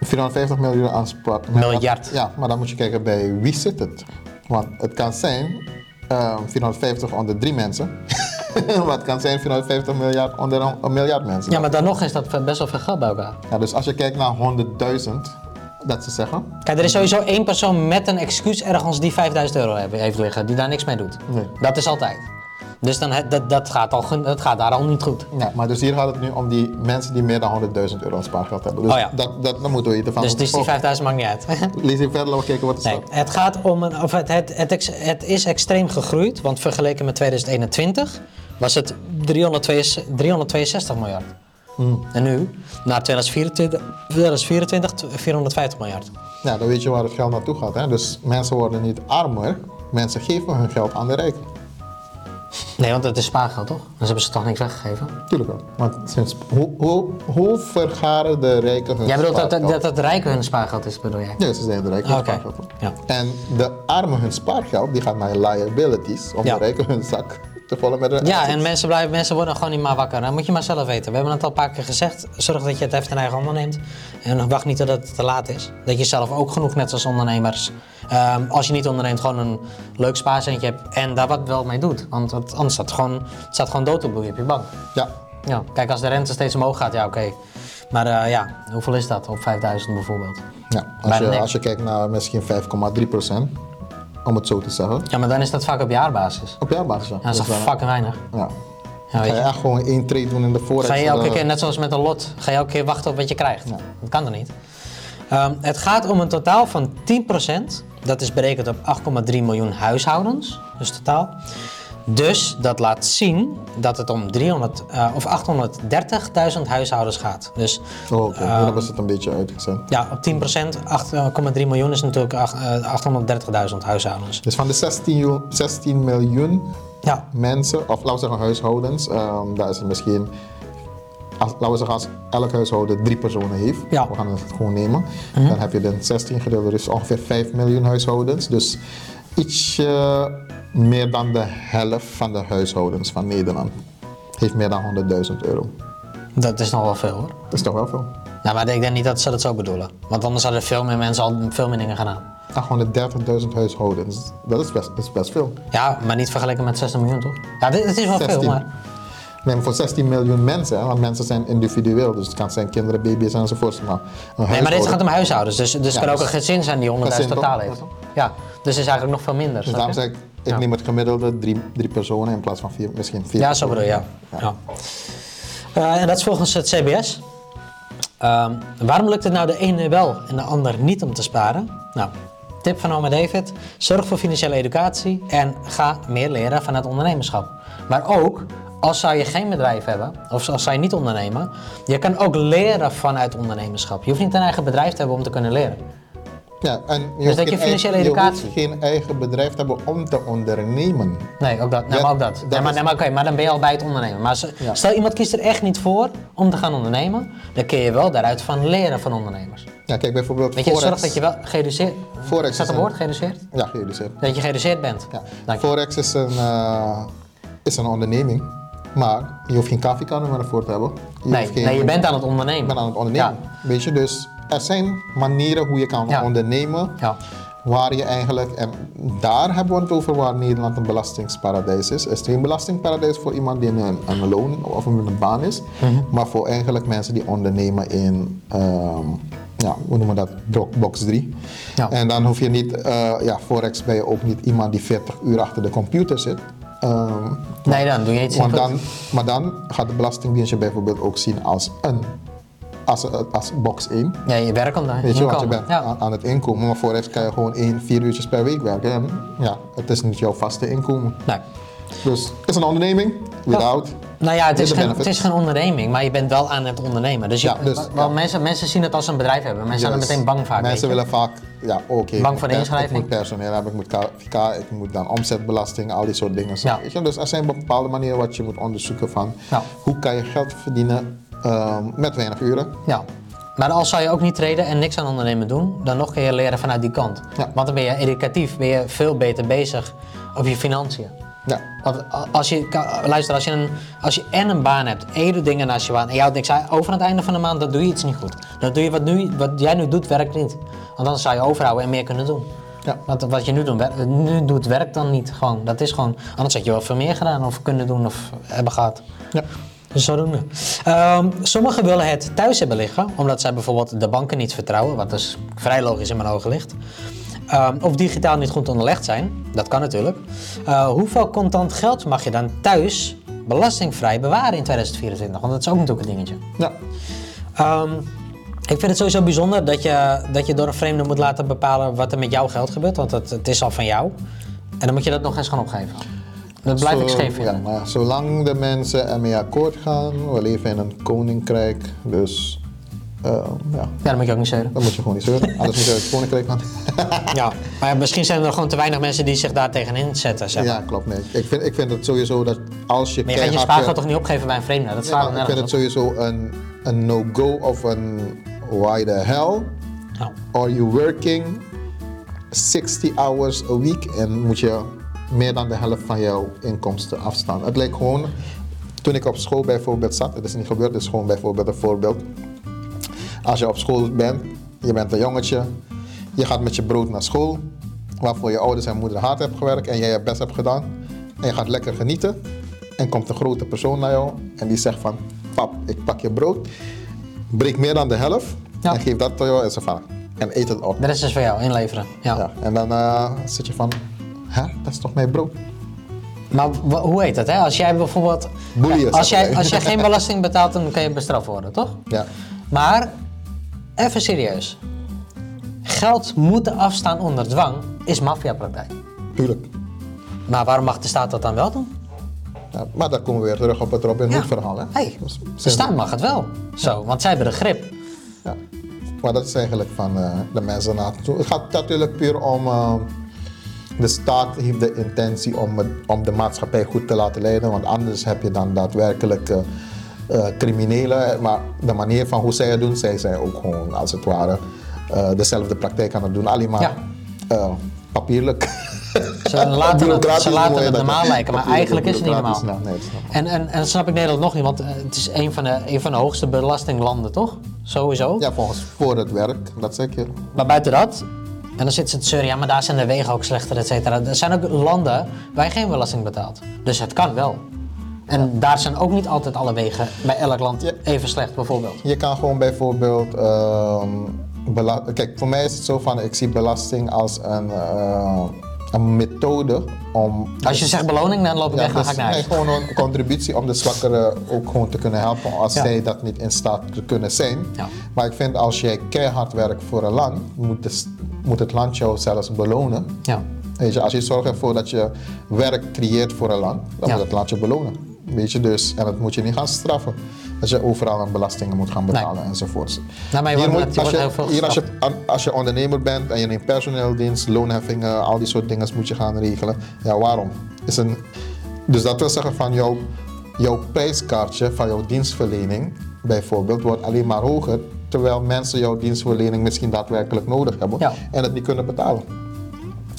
Speaker 2: 450 miljoen aan spaar.
Speaker 1: Miljard.
Speaker 2: Ja, maar dan moet je kijken bij wie zit het. Want het kan zijn ehm 450 onder drie mensen. het kan zijn 450 miljard onder een, een miljard mensen.
Speaker 1: Ja, maar dan nog is dat best wel veel geld bij elkaar.
Speaker 2: Ja, dus als je kijkt naar 100.000, dat ze zeggen.
Speaker 1: Kijk, er is sowieso één persoon met een excuus ergens die 5000 euro heeft- heeft liggen, die daar niks mee doet.
Speaker 2: Nee.
Speaker 1: Dat is altijd. Dus dan, het- dat, dat, gaat al, gen- dat gaat daar al niet goed.
Speaker 2: Ja, maar dus hier gaat het nu om die mensen die meer dan 100.000 euro aan spaargeld hebben. Dus
Speaker 1: Oh ja.
Speaker 2: dat, dat, dan moeten we weten van.
Speaker 1: Dus, dus die
Speaker 2: oh,
Speaker 1: 5000 maakt niet uit.
Speaker 2: Lees even verder, laten we kijken wat er
Speaker 1: Nee,
Speaker 2: staat.
Speaker 1: het gaat om een, of het, het, het, ex- het is extreem gegroeid, want vergeleken met 2021 was het 362, 362 miljard. En nu, naar 2024, 2024 450 miljard.
Speaker 2: Ja, dan weet je waar het geld naartoe gaat. Hè? Dus mensen worden niet armer, mensen geven hun geld aan de rijken.
Speaker 1: Nee, want het is spaargeld toch? Dus hebben ze toch niks weggegeven?
Speaker 2: Tuurlijk wel. Want sinds, hoe, hoe, hoe vergaren de rijken hun
Speaker 1: Jij bedoelt dat, dat, dat het rijken hun spaargeld is, bedoel jij?
Speaker 2: Ja, ze zijn de rijken hun
Speaker 1: Oké.
Speaker 2: spaargeld.
Speaker 1: Ja.
Speaker 2: En de armen hun spaargeld, die gaat naar liabilities, om
Speaker 1: Ja.
Speaker 2: de rijken hun zak te met
Speaker 1: Ja, en mensen, blijven, mensen worden gewoon niet maar wakker. Dat moet je maar zelf weten. We hebben het al een paar keer gezegd. Zorg dat je het heft in eigen handen neemt. En wacht niet totdat het te laat is. Dat je zelf ook genoeg, net als ondernemers, ehm, als je niet onderneemt, gewoon een leuk spaarcentje hebt. En daar wat wel mee doet. Want het, anders staat het gewoon, het staat gewoon dood te bloeien op je bank.
Speaker 2: Ja,
Speaker 1: Ja, kijk, als de rente steeds omhoog gaat, ja oké. Maar eh, ja, hoeveel is dat op 5000 bijvoorbeeld?
Speaker 2: ja. Als, je, als je kijkt naar misschien 5,3 procent, om het zo te zeggen.
Speaker 1: Ja, maar dan is dat vaak op jaarbasis.
Speaker 2: Op jaarbasis, ja.
Speaker 1: Ja, dat is toch fucking weinig.
Speaker 2: ja.
Speaker 1: Ja,
Speaker 2: Ga
Speaker 1: weet
Speaker 2: je
Speaker 1: je.
Speaker 2: echt gewoon één trade doen in de forex?
Speaker 1: Ga je elke
Speaker 2: eh,
Speaker 1: keer, net zoals met een lot, ga je elke keer wachten op wat je krijgt? Dat kan er niet. Ehm, het gaat om een totaal van 10%. Dat is berekend op 8,3 miljoen huishoudens. Dus totaal. Dus dat laat zien dat het om 300, eh, of 830.000 huishoudens gaat. Dus
Speaker 2: Oh, oké. Hier hebben ze het een beetje uitgezet.
Speaker 1: ja, op 10%, 8,3 miljoen is natuurlijk acht- eh, 830.000 huishoudens.
Speaker 2: Dus van de 16, jo- 16 miljoen
Speaker 1: Ja,
Speaker 2: mensen, of laten we zeggen huishoudens, ehm daar is het misschien, als, laten we zeggen als elk huishouden drie personen heeft,
Speaker 1: Ja. Mhm.
Speaker 2: we gaan het gewoon nemen, dan heb je dan 16 gedeeld, dus ongeveer 5 miljoen huishoudens. Dus ietsje meer dan de helft van de huishoudens van Nederland heeft meer dan 100.000 euro.
Speaker 1: dat is nog wel veel hoor.
Speaker 2: Dat is toch wel veel?
Speaker 1: Nou, maar ik denk niet dat ze dat zo bedoelen. Want anders hadden veel meer mensen al veel meer dingen gedaan.
Speaker 2: 830.000 huishoudens, dat is best, dat is best veel.
Speaker 1: Ja, maar niet vergeleken met 60 miljoen, toch? Ja, dit, het is wel
Speaker 2: 16.
Speaker 1: veel, maar...
Speaker 2: Nee, maar voor 16 miljoen mensen, want mensen zijn individueel, dus het kan zijn kinderen, baby's enzovoort. Maar
Speaker 1: Nee, maar dit gaat om huishoudens. Dus, dus kan ook
Speaker 2: dus-
Speaker 1: een gezin zijn die 100.000
Speaker 2: Gezin,
Speaker 1: totaal heeft.
Speaker 2: Ja,
Speaker 1: dus het is eigenlijk nog veel minder.
Speaker 2: Dus daarom zeg ik, ik
Speaker 1: Ja.
Speaker 2: neem het gemiddelde drie, drie personen in plaats van vier, misschien vier
Speaker 1: Ja, zo bedoel je, ja. ja. Eh, en dat is volgens het CBS. Ehm, waarom lukt het nou de ene wel en de ander niet om te sparen? Nou, tip van oma David. Zorg voor financiële educatie en ga meer leren vanuit ondernemerschap. Maar ook, als zou je geen bedrijf hebben, of als zou je niet ondernemen, je kan ook leren vanuit ondernemerschap. Je hoeft niet een eigen bedrijf te hebben om te kunnen leren.
Speaker 2: Ja, en je
Speaker 1: Dus
Speaker 2: hoeft
Speaker 1: dat je
Speaker 2: geen
Speaker 1: financiële
Speaker 2: eigen-
Speaker 1: educatie-
Speaker 2: Je hoeft geen eigen bedrijf te hebben om te ondernemen.
Speaker 1: Nee, ook dat. Nee,
Speaker 2: Ja,
Speaker 1: maar ook dat.
Speaker 2: dat
Speaker 1: Nee, maar, nee, maar, dan ben je al bij het ondernemen. Maar ze-
Speaker 2: Ja.
Speaker 1: stel iemand kiest er echt niet voor om te gaan ondernemen, dan kun je wel daaruit van leren van ondernemers.
Speaker 2: Ja, kijk bijvoorbeeld
Speaker 1: Weet je,
Speaker 2: Forex.
Speaker 1: zorg dat je wel gereduceerd...
Speaker 2: Forex
Speaker 1: Is dat een woord, gereduceerd?
Speaker 2: Ja, gereduceerd.
Speaker 1: Dat je gereduceerd bent.
Speaker 2: Ja. Forex is een, eh, is een onderneming, maar je hoeft geen koffiekan ervoor te hebben. Je
Speaker 1: Nee,
Speaker 2: geen-
Speaker 1: nee, je bent aan het ondernemen.
Speaker 2: je bent aan het ondernemen. Weet je, dus er zijn manieren hoe je kan
Speaker 1: Ja.
Speaker 2: ondernemen.
Speaker 1: Ja.
Speaker 2: Waar je eigenlijk, en daar hebben we het over waar Nederland een belastingsparadijs is. Het is geen belastingparadijs voor iemand die een, een loon of een baan is,
Speaker 1: Mhm.
Speaker 2: maar voor eigenlijk mensen die ondernemen in, ehm, ja, hoe noemen we dat, Bo- box 3.
Speaker 1: Ja.
Speaker 2: En dan hoef je niet, eh, ja, Forex ben je ook niet iemand die 40 uur achter de computer zit. Ehm,
Speaker 1: Nee, dan doe je iets
Speaker 2: want dan, maar dan gaat de Belastingdienst je bijvoorbeeld ook zien als een, als, als box 1.
Speaker 1: Ja, je werkt daar.
Speaker 2: Weet je, want je bent
Speaker 1: Ja.
Speaker 2: aan, aan het inkomen, maar Forex kan je gewoon één, vier uurtjes per week werken. En ja, het is niet jouw vaste inkomen.
Speaker 1: Nee.
Speaker 2: Dus het is een onderneming, without.
Speaker 1: Nou ja, het is, geen, het
Speaker 2: benefits.
Speaker 1: is geen onderneming, maar je bent wel aan het ondernemen. Dus, je,
Speaker 2: Ja, dus, ja.
Speaker 1: Mensen, mensen zien het als een bedrijf hebben. Mensen zijn er
Speaker 2: Yes.
Speaker 1: meteen bang vaak.
Speaker 2: Mensen willen vaak, ja, oké.
Speaker 1: Bang voor de
Speaker 2: ik-
Speaker 1: inschrijving.
Speaker 2: Ik moet personeel hebben, ik moet KVK, ik moet dan omzetbelasting, al die soort dingen.
Speaker 1: Ja.
Speaker 2: Weet je? Dus er zijn bepaalde manieren wat je moet onderzoeken van hoe kan je geld verdienen ehm, met weinig uren.
Speaker 1: Ja. Maar als zou je ook niet treden en niks aan ondernemen doen, dan nog kun je leren vanuit die kant.
Speaker 2: Ja.
Speaker 1: Want dan ben je educatief, ben je veel beter bezig op je financiën.
Speaker 2: Ja,
Speaker 1: Want als je, luister, als je, een, als je en een baan hebt en je doet dingen naast je baan en je houdt niks uit, over aan het einde van de maand, dan doe je iets niet goed. Dan doe je wat, nu, wat jij nu doet, werkt niet. Want dan zou je overhouden en meer kunnen doen.
Speaker 2: Ja.
Speaker 1: Want wat je nu, doen, nu doet, werkt dan niet gewoon. Dat is gewoon, anders had je wel veel meer gedaan of kunnen doen of hebben gehad.
Speaker 2: ja.
Speaker 1: Dus zodoende. Ehm sommigen willen het thuis hebben liggen, omdat zij bijvoorbeeld de banken niet vertrouwen, wat dus vrij logisch in mijn ogen ligt. Ehm, of digitaal niet goed onderlegd zijn, dat kan natuurlijk. Eh, hoeveel contant geld mag je dan thuis belastingvrij bewaren in 2024? Want dat is ook natuurlijk een dingetje.
Speaker 2: ja.
Speaker 1: Ehm, ik vind het sowieso bijzonder dat je, dat je door een vreemde moet laten bepalen wat er met jouw geld gebeurt, want het, het is al van jou. En dan moet je dat nog eens gaan opgeven. Dat blijf ik scheef vinden.
Speaker 2: Ja, maar zolang de mensen ermee akkoord gaan, we leven in een koninkrijk, dus ehm, ja,
Speaker 1: Ja, dat moet je ook niet zeuren.
Speaker 2: dan moet je gewoon niet zeuren. Anders moet je het koninkrijk gaan.
Speaker 1: Ja, maar misschien zijn er gewoon te weinig mensen die zich daar tegenin zetten. Zeg. maar.
Speaker 2: ja, klopt. Nee. Ik, vind, ik vind het sowieso dat als je
Speaker 1: Maar je gaat je spaargeld toch niet opgeven bij een vreemde? Dat
Speaker 2: Ja,
Speaker 1: slaat
Speaker 2: maar
Speaker 1: er
Speaker 2: ik vind het sowieso een, een no-go of een why the hell
Speaker 1: Ja.
Speaker 2: are you working 60 hours a week en moet je meer dan de helft van jouw inkomsten afstaan. Het lijkt gewoon, toen ik op school bijvoorbeeld zat, het is niet gebeurd, het is gewoon bijvoorbeeld een voorbeeld. Als je op school bent, je bent een jongetje, je gaat met je brood naar school, waarvoor je ouders en moeder hard hebben gewerkt en jij je best hebt gedaan. En je gaat lekker genieten. En komt een grote persoon naar jou en die zegt van, pap, ik pak je brood, breek meer dan de helft
Speaker 1: Ja.
Speaker 2: en geef dat aan jou en ze van, en eet het op.
Speaker 1: De rest is voor jou, inleveren. Ja.
Speaker 2: Ja, en dan eh, zit je van, hè, dat is toch mijn brood?
Speaker 1: Maar hoe heet dat? Hè? Als jij bijvoorbeeld.
Speaker 2: Boeien,
Speaker 1: als, jij, als jij geen belasting betaalt, dan kan je bestraft worden, toch?
Speaker 2: Ja,
Speaker 1: Maar, even serieus. Geld moeten afstaan onder dwang is maffiapraktijk.
Speaker 2: tuurlijk.
Speaker 1: Maar waarom mag de staat dat dan wel doen?
Speaker 2: Ja, maar dan komen we weer terug op het Robin Hood verhaal. Hè?
Speaker 1: Hey, de staat mag het wel. Zo, want zij hebben de grip.
Speaker 2: Ja. Maar dat is eigenlijk van eh, de mensen naartoe. Het gaat natuurlijk puur om. eh, de staat heeft de intentie om, het- om de maatschappij goed te laten leiden, want anders heb je dan daadwerkelijk eh, eh, criminelen. Maar de manier van hoe zij het doen, zij zijn ook gewoon als het ware eh, dezelfde praktijk aan het doen. Alleen maar
Speaker 1: Ja.
Speaker 2: eh, papierlijk.
Speaker 1: Ze laten het, ze laten het normaal lijken, maar eigenlijk is het niet normaal.
Speaker 2: nou, nee.
Speaker 1: En, en, en dat snap ik Nederland nog niet, want eh, het is een van de, een van de hoogste belastinglanden, toch? Sowieso.
Speaker 2: Ja, volgens voor het werk, dat zeg je.
Speaker 1: Maar buiten dat, en dan zitten ze te zeuren, ja, maar daar zijn de wegen ook slechter, et cetera. Er zijn ook landen waar je geen belasting betaalt. Dus het kan wel. En daar zijn ook niet altijd alle wegen bij elk land even slecht, bijvoorbeeld.
Speaker 2: Je kan gewoon bijvoorbeeld. ehm, Kijk, voor mij is het zo van: ik zie belasting als een, eh, een methode om.
Speaker 1: Als je zegt beloning, dan loop ik weg, dan ga
Speaker 2: dus-
Speaker 1: ik naar
Speaker 2: nee,
Speaker 1: huis.
Speaker 2: gewoon een contributie om de zwakkeren ook gewoon te kunnen helpen als
Speaker 1: Ja.
Speaker 2: zij dat niet in staat te kunnen zijn.
Speaker 1: Ja.
Speaker 2: Maar ik vind als jij keihard werkt voor een land, moet, s- moet het land jou zelfs belonen.
Speaker 1: Ja.
Speaker 2: Weet je, als je zorgt ervoor dat je werk creëert voor een land, dan moet het land je belonen. Weet je, dus, en dat moet je niet gaan straffen. dat je overal aan belastingen moet gaan betalen enzovoort.
Speaker 1: Nou, maar je
Speaker 2: Hier moet- als je, hier als je, als je ondernemer bent en je neemt personeeldienst, loonheffingen, al die soort dingen moet je gaan regelen. Ja, waarom? Is een, dus dat wil zeggen van jouw, jouw prijskaartje van jouw dienstverlening bijvoorbeeld wordt alleen maar hoger, terwijl mensen jouw dienstverlening misschien daadwerkelijk nodig hebben
Speaker 1: Ja.
Speaker 2: en het niet kunnen betalen.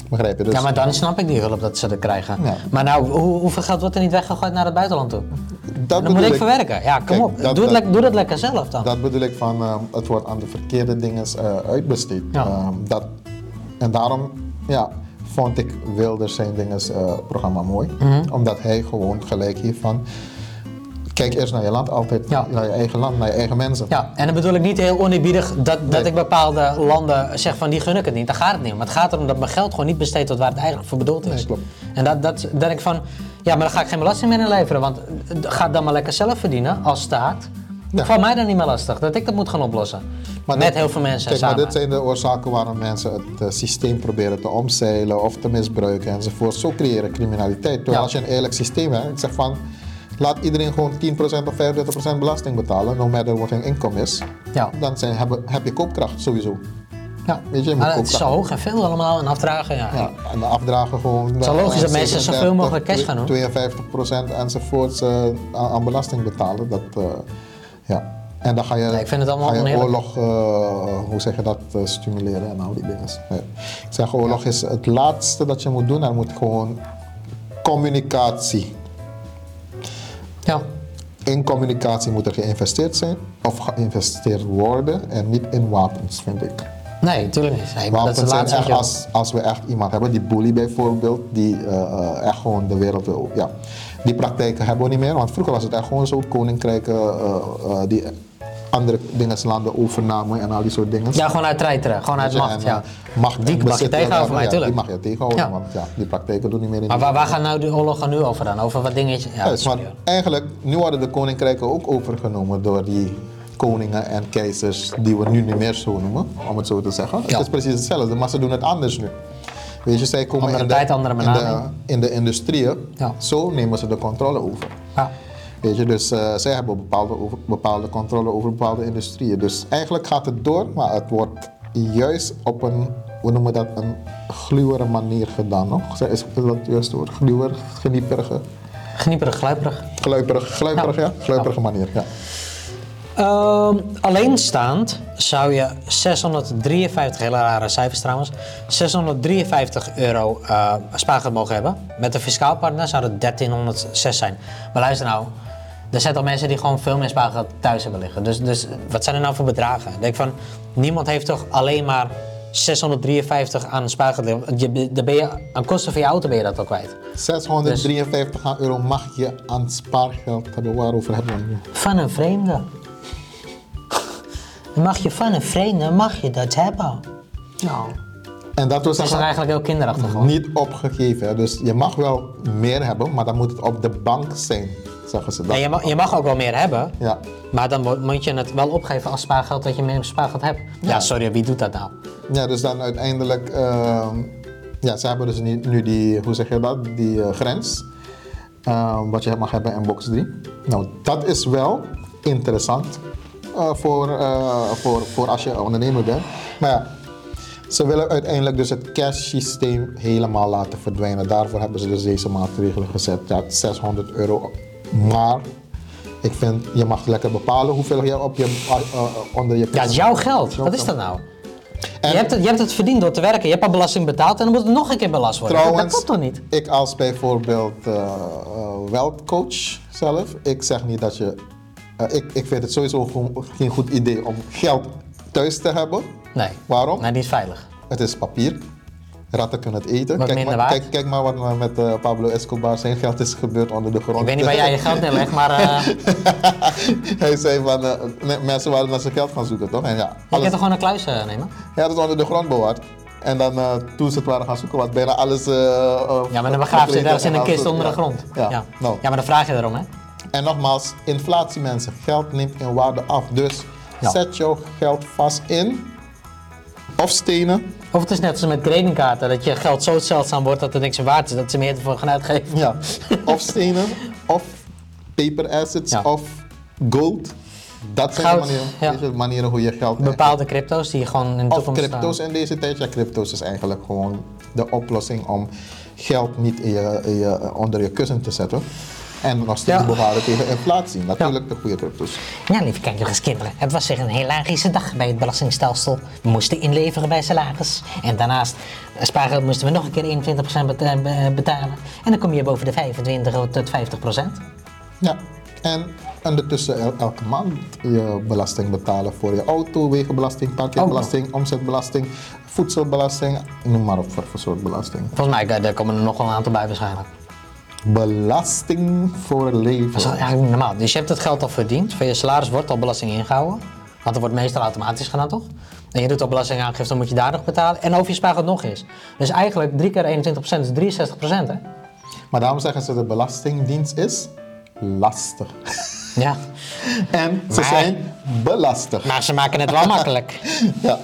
Speaker 2: Dus
Speaker 1: Ja, maar dan snap ik die hulp dat ze er krijgen.
Speaker 2: Ja.
Speaker 1: Maar nou, hoe, hoeveel geld wordt er niet weggegooid naar het buitenland toe?
Speaker 2: dat
Speaker 1: dan moet ik verwerken. Ja, kom
Speaker 2: Kijk,
Speaker 1: op.
Speaker 2: dat-
Speaker 1: doe, het
Speaker 2: dat-
Speaker 1: lek- doe dat lekker zelf dan.
Speaker 2: Dat bedoel ik van, ehm, het wordt aan de verkeerde dingen eh, uitbesteed.
Speaker 1: Ja.
Speaker 2: Ehm, dat, en daarom ja, vond ik Wilders zijn dingen eh, programma mooi.
Speaker 1: Mhm.
Speaker 2: Omdat hij gewoon gelijk heeft van, kijk eerst naar je land altijd,
Speaker 1: Ja.
Speaker 2: naar je eigen land, naar je eigen mensen.
Speaker 1: Ja, en dan bedoel ik niet heel oneerbiedig dat, dat
Speaker 2: Nee.
Speaker 1: ik bepaalde landen zeg van die gun ik het niet. Daar gaat het niet om. Maar het gaat erom dat mijn geld gewoon niet besteed wordt waar het eigenlijk voor bedoeld is.
Speaker 2: Nee, klopt.
Speaker 1: En dat, dat denk ik van, ja, maar dan ga ik geen belasting meer inleveren. Want ga dan maar lekker zelf verdienen als staat.
Speaker 2: Ja.
Speaker 1: Valt mij dan niet meer lastig dat ik dat moet gaan oplossen. Met
Speaker 2: dit-
Speaker 1: heel veel mensen
Speaker 2: Kijk,
Speaker 1: samen.
Speaker 2: maar dit zijn de oorzaken waarom mensen het eh, systeem proberen te omzeilen of te misbruiken enzovoort. Zo creëren criminaliteit. Terwijl
Speaker 1: Ja.
Speaker 2: als je een eerlijk systeem hebt, ik zeg van, laat iedereen gewoon 10% of 35% belasting betalen, no matter what hun inkomen is.
Speaker 1: Ja.
Speaker 2: Dan zijn, heb, heb je koopkracht sowieso.
Speaker 1: Ja.
Speaker 2: Weet je, je moet
Speaker 1: maar het is zo hoog en veel allemaal en afdragen. Ja.
Speaker 2: Ja, en de afdragen gewoon.
Speaker 1: is wel logisch dat mensen zoveel mogelijk cash gaan doen.
Speaker 2: 52% enzovoorts eh, aan, aan belasting betalen. Dat, eh, ja. En dan ga je,
Speaker 1: Nee, ik vind het allemaal
Speaker 2: ga je oorlog, eh, hoe zeg je dat, eh, stimuleren en al die dingen. Nee. Ik zeg, oorlog is het laatste dat je moet doen. Er moet gewoon communicatie.
Speaker 1: Ja.
Speaker 2: In communicatie moet er geïnvesteerd zijn of geïnvesteerd worden en niet in wapens, vind ik.
Speaker 1: Nee, natuurlijk niet. Nee, maar dat is
Speaker 2: Wapens
Speaker 1: laatste.
Speaker 2: echt als, als we echt iemand hebben, die bully bijvoorbeeld, die eh, eh, echt gewoon de wereld wil. Ja. Die praktijken hebben we niet meer, want vroeger was het echt gewoon zo: koninkrijken eh, die andere dingen landen overnamen en al die soort dingen.
Speaker 1: Ja, gewoon uit treiteren. Gewoon uit macht.
Speaker 2: en,
Speaker 1: Ja.
Speaker 2: macht
Speaker 1: Die mag je tegenhouden mij,
Speaker 2: ja,
Speaker 1: tuurlijk.
Speaker 2: Die mag je tegenhouden,
Speaker 1: Ja.
Speaker 2: want ja, die praktijken doen niet meer in
Speaker 1: Maar waar, waar gaat nou de oorlog nu over dan? Over wat dingetjes? Ja, sorry hoor.
Speaker 2: eigenlijk, nu worden de koninkrijken ook overgenomen door die koningen en keizers die we nu niet meer zo noemen, om het zo te zeggen.
Speaker 1: Ja.
Speaker 2: Het is precies hetzelfde, maar ze doen het anders nu. Weet je, zij komen
Speaker 1: Andere
Speaker 2: in, de,
Speaker 1: tijd,
Speaker 2: in, de,
Speaker 1: benaming.
Speaker 2: in de industrieën,
Speaker 1: Ja.
Speaker 2: zo nemen ze de controle over.
Speaker 1: Ja.
Speaker 2: Weet je, dus eh, zij hebben bepaalde, over, bepaalde controle over bepaalde industrieën. Dus eigenlijk gaat het door, maar het wordt juist op een, hoe noemen we dat, een gluwere manier gedaan, nog? Is is dat het juiste woord? Gluwer, genieperige?
Speaker 1: Gnieperig, gluiperig.
Speaker 2: Gluiperig, gluiperig, ja?
Speaker 1: Ja.
Speaker 2: Gluiperige manier, ja.
Speaker 1: Ehm, alleenstaand zou je 653, hele rare cijfers trouwens, 653 euro eh spaargeld mogen hebben. Met een fiscaal partner zou het 1306 zijn. Maar luister nou, er zijn toch mensen die gewoon veel meer spaargeld thuis hebben liggen. Dus, dus wat zijn er nou voor bedragen? Ik denk van, niemand heeft toch alleen maar 653 aan spaargeld liggen. Je, dan ben je, aan kosten van je auto ben je dat al kwijt.
Speaker 2: 653 euro mag je aan spaargeld hebben. Waarover hebben we het nu?
Speaker 1: Van een vreemde. Mag je van een vreemde, mag je dat hebben. Ja.
Speaker 2: En dat was
Speaker 1: Het is er eigenlijk heel kinderachtig gewoon.
Speaker 2: niet opgegeven. Dus je mag wel meer hebben, maar dan moet het op de bank zijn, zeggen ze. Dat.
Speaker 1: Nee, je, mag, je mag ook wel meer hebben,
Speaker 2: Ja.
Speaker 1: maar dan mo- moet je het wel opgeven als spaargeld dat je meer spaargeld hebt. Ja, sorry, wie doet dat nou?
Speaker 2: ja, dus dan uiteindelijk... ehm, ja, ze hebben dus nu, die, hoe zeg je dat, die eh, grens. ehm, wat je mag hebben in box 3. Nou, dat is wel interessant eh, voor, eh, voor, voor als je ondernemer bent. Maar ja, ze willen uiteindelijk dus het cash systeem helemaal laten verdwijnen. Daarvoor hebben ze dus deze maatregelen gezet. Ja, 600 euro. Maar ik vind, je mag lekker bepalen hoeveel je op je, eh, eh, onder je
Speaker 1: Ja, het is jouw geld. Wat is dat nou?
Speaker 2: En-
Speaker 1: je, hebt het, je hebt het verdiend door te werken. Je hebt al belasting betaald en dan moet het nog een keer belast worden.
Speaker 2: Trouwens,
Speaker 1: dat klopt toch niet?
Speaker 2: ik als bijvoorbeeld eh eh, wealth coach zelf, ik zeg niet dat je... ik, ik vind het sowieso geen goed idee om geld thuis te hebben.
Speaker 1: Nee.
Speaker 2: Waarom?
Speaker 1: Nee, die is veilig.
Speaker 2: Het is papier. Ratten kunnen het eten. Kijk, maar, kijk, kijk maar wat er met eh, Pablo Escobar zijn geld is gebeurd onder de grond.
Speaker 1: Ik weet niet waar jij je geld neerlegt, maar eh,
Speaker 2: Hij zei van, eh, me- mensen waren naar zijn geld gaan zoeken, toch? En ja,
Speaker 1: je
Speaker 2: alles,
Speaker 1: kunt toch gewoon een kluis nemen?
Speaker 2: hij had het onder de grond bewaard. En dan toen ze het waren gaan zoeken, was bijna alles...
Speaker 1: Ja, maar dan begraven ze ergens in een
Speaker 2: en
Speaker 1: kist onder de
Speaker 2: ja.
Speaker 1: grond.
Speaker 2: Ja,
Speaker 1: ja.
Speaker 2: Nou.
Speaker 1: ja, maar dan vraag je erom, hè?
Speaker 2: En nogmaals, inflatie mensen, geld neemt in waarde af. Dus
Speaker 1: Ja.
Speaker 2: zet jouw geld vast in. Of stenen.
Speaker 1: Of het is net als met kreditkaarten, dat je geld zo zeldzaam wordt dat er niks meer waard is, dat ze meer ervoor gaan uitgeven.
Speaker 2: Ja. of stenen. Of paper assets.
Speaker 1: Ja.
Speaker 2: Of gold. Dat zijn
Speaker 1: Goud,
Speaker 2: de manieren,
Speaker 1: ja.
Speaker 2: manieren hoe je geld
Speaker 1: Bepaalde crypto's die gewoon in de
Speaker 2: Of
Speaker 1: toekomst
Speaker 2: crypto's
Speaker 1: staan.
Speaker 2: in deze tijd. Ja, crypto's is eigenlijk gewoon de oplossing om geld niet in je, in je- onder je kussen te zetten. En nog steeds
Speaker 1: Ja.
Speaker 2: behouden tegen inflatie. Natuurlijk de goede crypto's.
Speaker 3: Ja, lieve kijkers, kinderen. Het was weer een hilarische dag bij het belastingstelsel. We moesten inleveren bij salaris. En daarnaast eh, spaargeld moesten we nog een keer 21% beta- be- betalen. En dan kom je boven de 25 tot 50%.
Speaker 2: Ja. En ondertussen el- elke maand je belasting betalen voor je auto, wegenbelasting, parkeerbelasting, omzetbelasting, voedselbelasting, noem maar op voor, voor soort belasting.
Speaker 1: Volgens mij eh, daar komen er nog wel een aantal bij waarschijnlijk.
Speaker 2: Belasting voor leven.
Speaker 1: Dat is eigenlijk normaal. Dus je hebt het geld al verdiend. Van je salaris wordt al belasting ingehouden. Want er wordt meestal automatisch gedaan, toch? En je doet al belastingaangifte, dan moet je daar nog betalen. En over je spaargeld nog eens. Dus eigenlijk 3 keer 21% is 63%, hè?
Speaker 2: Maar daarom zeggen ze de Belastingdienst is lastig.
Speaker 1: Ja.
Speaker 2: En ze
Speaker 1: Maar-
Speaker 2: zijn belastig.
Speaker 1: Maar ze maken het wel makkelijk.
Speaker 2: Ja.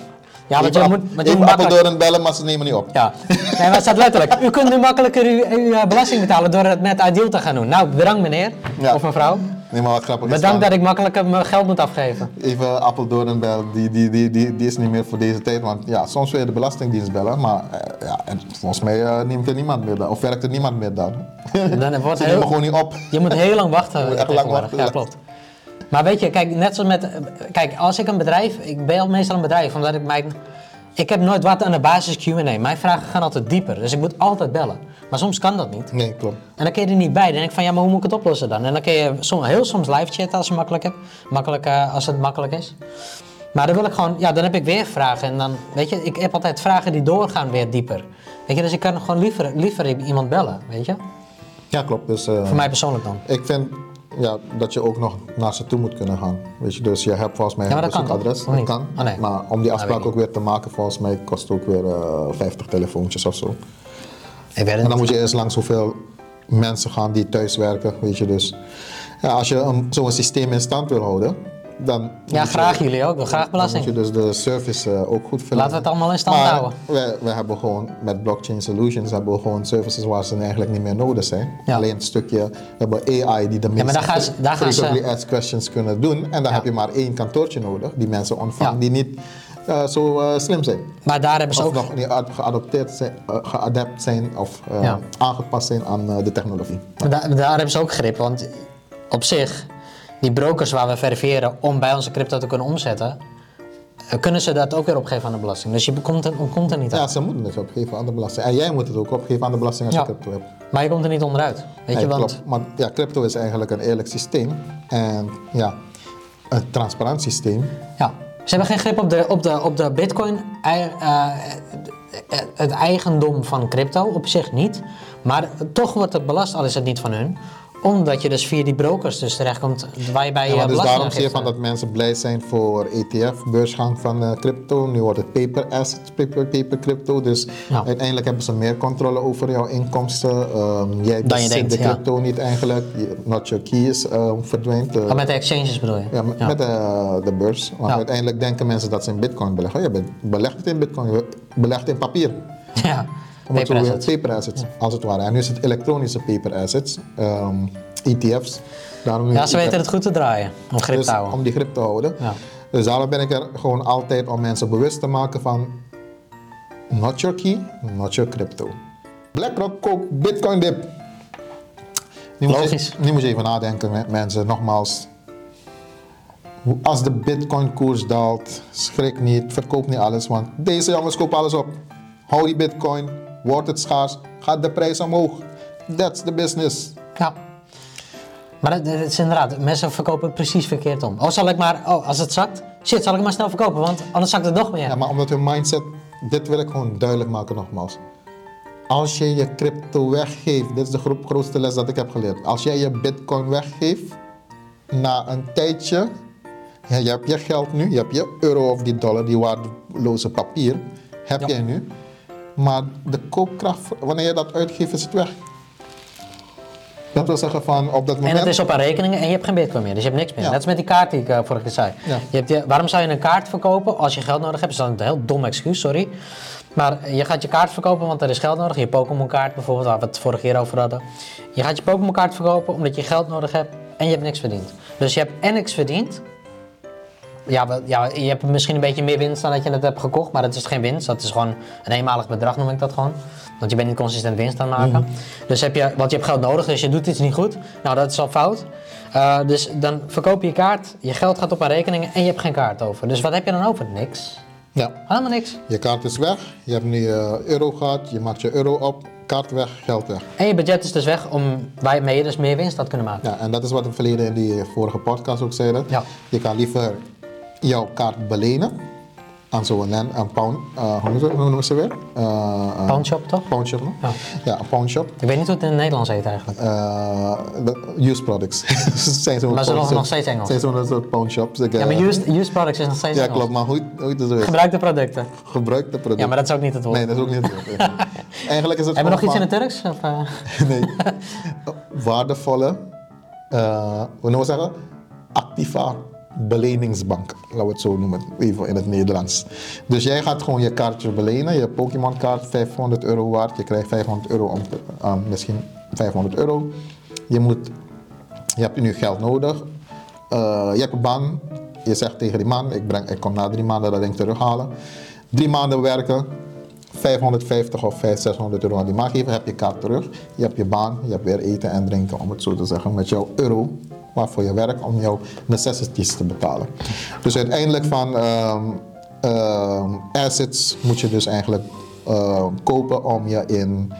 Speaker 1: Ja, want je moet, want je
Speaker 2: even
Speaker 1: moet makkelijk...
Speaker 2: Apeldoorn bellen, maar ze nemen niet op.
Speaker 1: Ja, nee, maar staat letterlijk. U kunt nu makkelijker uw, uw eh, belasting betalen door het met Ideal te gaan doen. Nou, bedankt meneer
Speaker 2: Ja.
Speaker 1: of mevrouw.
Speaker 2: Nee, maar wat grappig is
Speaker 1: Bedankt
Speaker 2: dan,
Speaker 1: dat ik makkelijker mijn geld moet afgeven.
Speaker 2: Even Apeldoorn bellen, die, die, die, die, die is niet meer voor deze tijd. Want ja, soms wil je de Belastingdienst bellen, maar eh, ja, en volgens mij eh, neemt er niemand meer dan. Of werkt er niemand meer dan.
Speaker 1: Dan wordt
Speaker 2: Ze
Speaker 1: heel,
Speaker 2: gewoon niet op.
Speaker 1: je moet heel lang wachten.
Speaker 2: Je moet echt lang wachten,
Speaker 1: Ja, klopt. Maar weet je, kijk, net zoals met... Kijk, als ik een bedrijf... Ik bel meestal een bedrijf, omdat ik mijn... Ik heb nooit wat aan de basis Q&A. Mijn vragen gaan altijd dieper, dus ik moet altijd bellen. Maar soms kan dat niet.
Speaker 2: Nee, klopt.
Speaker 1: En dan kun je er niet bij. Dan denk ik van, ja, maar hoe moet ik het oplossen dan? En dan kun je som, heel soms live chatten als je makkelijk hebt. Makkelijk, eh, als het makkelijk is. Maar dan wil ik gewoon, ja, dan heb ik weer vragen. En dan, weet je, ik heb altijd vragen die doorgaan weer dieper. Weet je, dus ik kan gewoon liever, liever iemand bellen, weet je?
Speaker 2: Ja, klopt. Dus, eh,
Speaker 1: Voor mij persoonlijk dan.
Speaker 2: Ik vind ja, dat je ook nog naar ze toe moet kunnen gaan. Weet je, dus je hebt volgens mij
Speaker 1: Ja,
Speaker 2: een
Speaker 1: dat kan
Speaker 2: bezoekadres.
Speaker 1: niet?
Speaker 2: kan.
Speaker 1: Oh, nee.
Speaker 2: Maar om die
Speaker 1: weet
Speaker 2: afspraak ook weer te maken, volgens mij kost ook weer eh 50 telefoontjes of zo. En dan moet je eerst langs hoeveel mensen gaan die thuis werken, weet je. Dus ja, als je een- zo'n systeem in stand wil houden, dan
Speaker 1: Ja,
Speaker 2: je-
Speaker 1: graag jullie ook. Graag
Speaker 2: dan
Speaker 1: belasting.
Speaker 2: moet je dus de service eh, ook goed vullen.
Speaker 1: Laten we het allemaal in stand
Speaker 2: maar
Speaker 1: houden.
Speaker 2: We, we hebben gewoon met blockchain solutions hebben we gewoon services waar ze eigenlijk niet meer nodig zijn.
Speaker 1: Ja.
Speaker 2: Alleen een stukje, we hebben AI die de
Speaker 1: maar
Speaker 2: meeste
Speaker 1: daar gaan ze- daar gaan ze-
Speaker 2: frequently asked questions kunnen doen. En dan
Speaker 1: Ja.
Speaker 2: heb je maar één kantoortje nodig die mensen ontvangen
Speaker 1: Ja.
Speaker 2: die niet eh, zo eh, slim zijn.
Speaker 1: Maar daar hebben ze
Speaker 2: Of
Speaker 1: ook...
Speaker 2: nog niet ad- geadopteerd zijn, geadapt zijn of
Speaker 1: Ja.
Speaker 2: aangepast zijn aan de technologie.
Speaker 1: Maar daar hebben ze ook grip, want op zich, die brokers waar we verifiëren om bij onze crypto te kunnen omzetten, eh, kunnen ze dat ook weer opgeven aan de belasting. Dus je komt er, komt er niet aan.
Speaker 2: Ja, ze moeten het opgeven aan de belasting. En jij moet het ook opgeven aan de belasting als
Speaker 1: Ja.
Speaker 2: je crypto hebt.
Speaker 1: Maar je komt er niet onderuit. Weet je,
Speaker 2: Nee,
Speaker 1: want
Speaker 2: klopt. Maar ja, crypto is eigenlijk een eerlijk systeem. En ja, een transparant systeem.
Speaker 1: ja, ze hebben geen grip op de, op de, op de bitcoin, eh, het eigendom van crypto op zich niet. Maar toch wordt het belast, al is het niet van hun. Omdat je dus via die brokers dus terechtkomt waar je bij
Speaker 2: Ja,
Speaker 1: je
Speaker 2: dus daarom zie je van dat mensen blij zijn voor ETF, beursgang van eh, crypto. Nu wordt het paper assets, paper, paper crypto. Dus
Speaker 1: Ja.
Speaker 2: uiteindelijk hebben ze meer controle over jouw inkomsten. Ehm, jij
Speaker 1: Dan je
Speaker 2: bezit
Speaker 1: denkt,
Speaker 2: de
Speaker 1: ja.
Speaker 2: crypto niet eigenlijk. Not your keys eh, verdwijnt. eh,
Speaker 1: Oh, met de exchanges bedoel je?
Speaker 2: ja, met, met de, de beurs. Want uiteindelijk denken mensen dat ze in bitcoin beleggen. Oh, je be- belegt het in bitcoin, je belegt in papier.
Speaker 1: ja.
Speaker 2: Om het
Speaker 1: Paper
Speaker 2: zo
Speaker 1: assets.
Speaker 2: paper assets, als het ware. En nu is het elektronische paper assets, ehm, ETF's. Daarom
Speaker 1: Ja, ze weten het goed te draaien, om grip
Speaker 2: dus
Speaker 1: te houden.
Speaker 2: om die grip te houden.
Speaker 1: Ja.
Speaker 2: Dus daarom ben ik er gewoon altijd om mensen bewust te maken van not your key, not your crypto. BlackRock koopt Bitcoin dip. Nu moet, je,
Speaker 1: Logisch.
Speaker 2: nu moet je even nadenken me- mensen, nogmaals. Als de bitcoin koers daalt, schrik niet, verkoop niet alles, want deze jongens kopen alles op. Hou die bitcoin, wordt het schaars, gaat de prijs omhoog. That's the business.
Speaker 1: Ja. Maar dat is inderdaad, mensen verkopen het precies verkeerd om. Oh, zal ik maar, oh, als het zakt, shit, zal ik het maar snel verkopen, want anders zakt het nog meer.
Speaker 2: Ja, maar omdat hun mindset, dit wil ik gewoon duidelijk maken nogmaals. Als je je crypto weggeeft, dit is de gro- grootste les dat ik heb geleerd. Als jij je bitcoin weggeeft, na een tijdje, ja, je hebt je geld nu, je hebt je euro of die dollar, die waardeloze papier, heb
Speaker 1: Ja.
Speaker 2: jij nu. Maar de koopkracht, wanneer je dat uitgeeft, is het weg. Dat wil zeggen van op dat
Speaker 1: En
Speaker 2: moment...
Speaker 1: het is op een rekening en je hebt geen bitcoin meer, dus je hebt niks meer.
Speaker 2: Ja.
Speaker 1: Net als met die kaart die ik eh, vorige keer zei.
Speaker 2: Ja.
Speaker 1: Je hebt je, waarom zou je een kaart verkopen als je geld nodig hebt? Dat is dan een heel dom excuus, sorry. Maar je gaat je kaart verkopen, want er is geld nodig. Je Pokémon kaart bijvoorbeeld, waar we het vorige keer over hadden. Je gaat je Pokémon kaart verkopen omdat je geld nodig hebt en je hebt niks verdiend. Dus je hebt en niks verdiend. Ja, ja, je hebt misschien een beetje meer winst dan dat je het hebt gekocht, maar dat is geen winst. Dat is gewoon een eenmalig bedrag, noem ik dat gewoon. Want je bent niet consistent winst aan het maken. Dus heb je, want je hebt geld nodig, dus je doet iets niet goed. Nou, dat is al fout. Eh, dus dan verkoop je je kaart, je geld gaat op een rekening en je hebt geen kaart over. Dus wat heb je dan over? Niks.
Speaker 2: Ja.
Speaker 1: Helemaal niks.
Speaker 2: Je kaart is weg, je hebt nu eh, euro gehad, je maakt je euro op, kaart weg, geld weg.
Speaker 1: En je budget is dus weg om waarmee je dus meer winst had kunnen maken.
Speaker 2: Ja, en dat is wat we verleden in die vorige podcast ook zeiden.
Speaker 1: Ja.
Speaker 2: Je kan liever jouw kaart belenen aan zo'n een, een pound, eh, hoe, noemen ze, weer? Eh, eh,
Speaker 1: Pawnshop toch?
Speaker 2: Pawnshop, no?
Speaker 1: Ja.
Speaker 2: Ja, een pawnshop.
Speaker 1: Ik weet niet hoe het in het Nederlands heet eigenlijk.
Speaker 2: De- used products. zijn zo'n
Speaker 1: Maar ze nog- nog steeds Engels.
Speaker 2: Zijn zo'n soort pawnshops. Ik,
Speaker 1: Ja, maar used, used products is nog steeds
Speaker 2: Ja, klopt, maar hoe, hoe het is?
Speaker 1: Gebruikte producten.
Speaker 2: Gebruikte producten.
Speaker 1: Ja, maar dat is ook niet het woord.
Speaker 2: Nee, dat is ook niet het woord. Eigenlijk is het
Speaker 1: Hebben we nog iets in het Turks? Of,
Speaker 2: Nee. Waardevolle, hoe noemen we zeggen? Activa beleningsbank. Laten we het zo noemen, even in het Nederlands. Dus jij gaat gewoon je kaartje belenen, je Pokémon kaart 500 euro waard. Je krijgt 500 euro om, misschien 500 euro. Je moet je hebt nu geld nodig. Eh, je hebt een baan. Je zegt tegen die man, ik, breng, ik kom na drie maanden dat ding terughalen. Drie maanden werken, 550 of 500, 600 euro aan die man geven, heb je kaart terug. Je hebt je baan, je hebt weer eten en drinken, om het zo te zeggen, met jouw euro waarvoor je werkt om jouw necessities te betalen. Dus uiteindelijk van ehm, ehm, assets moet je dus eigenlijk ehm, kopen om je in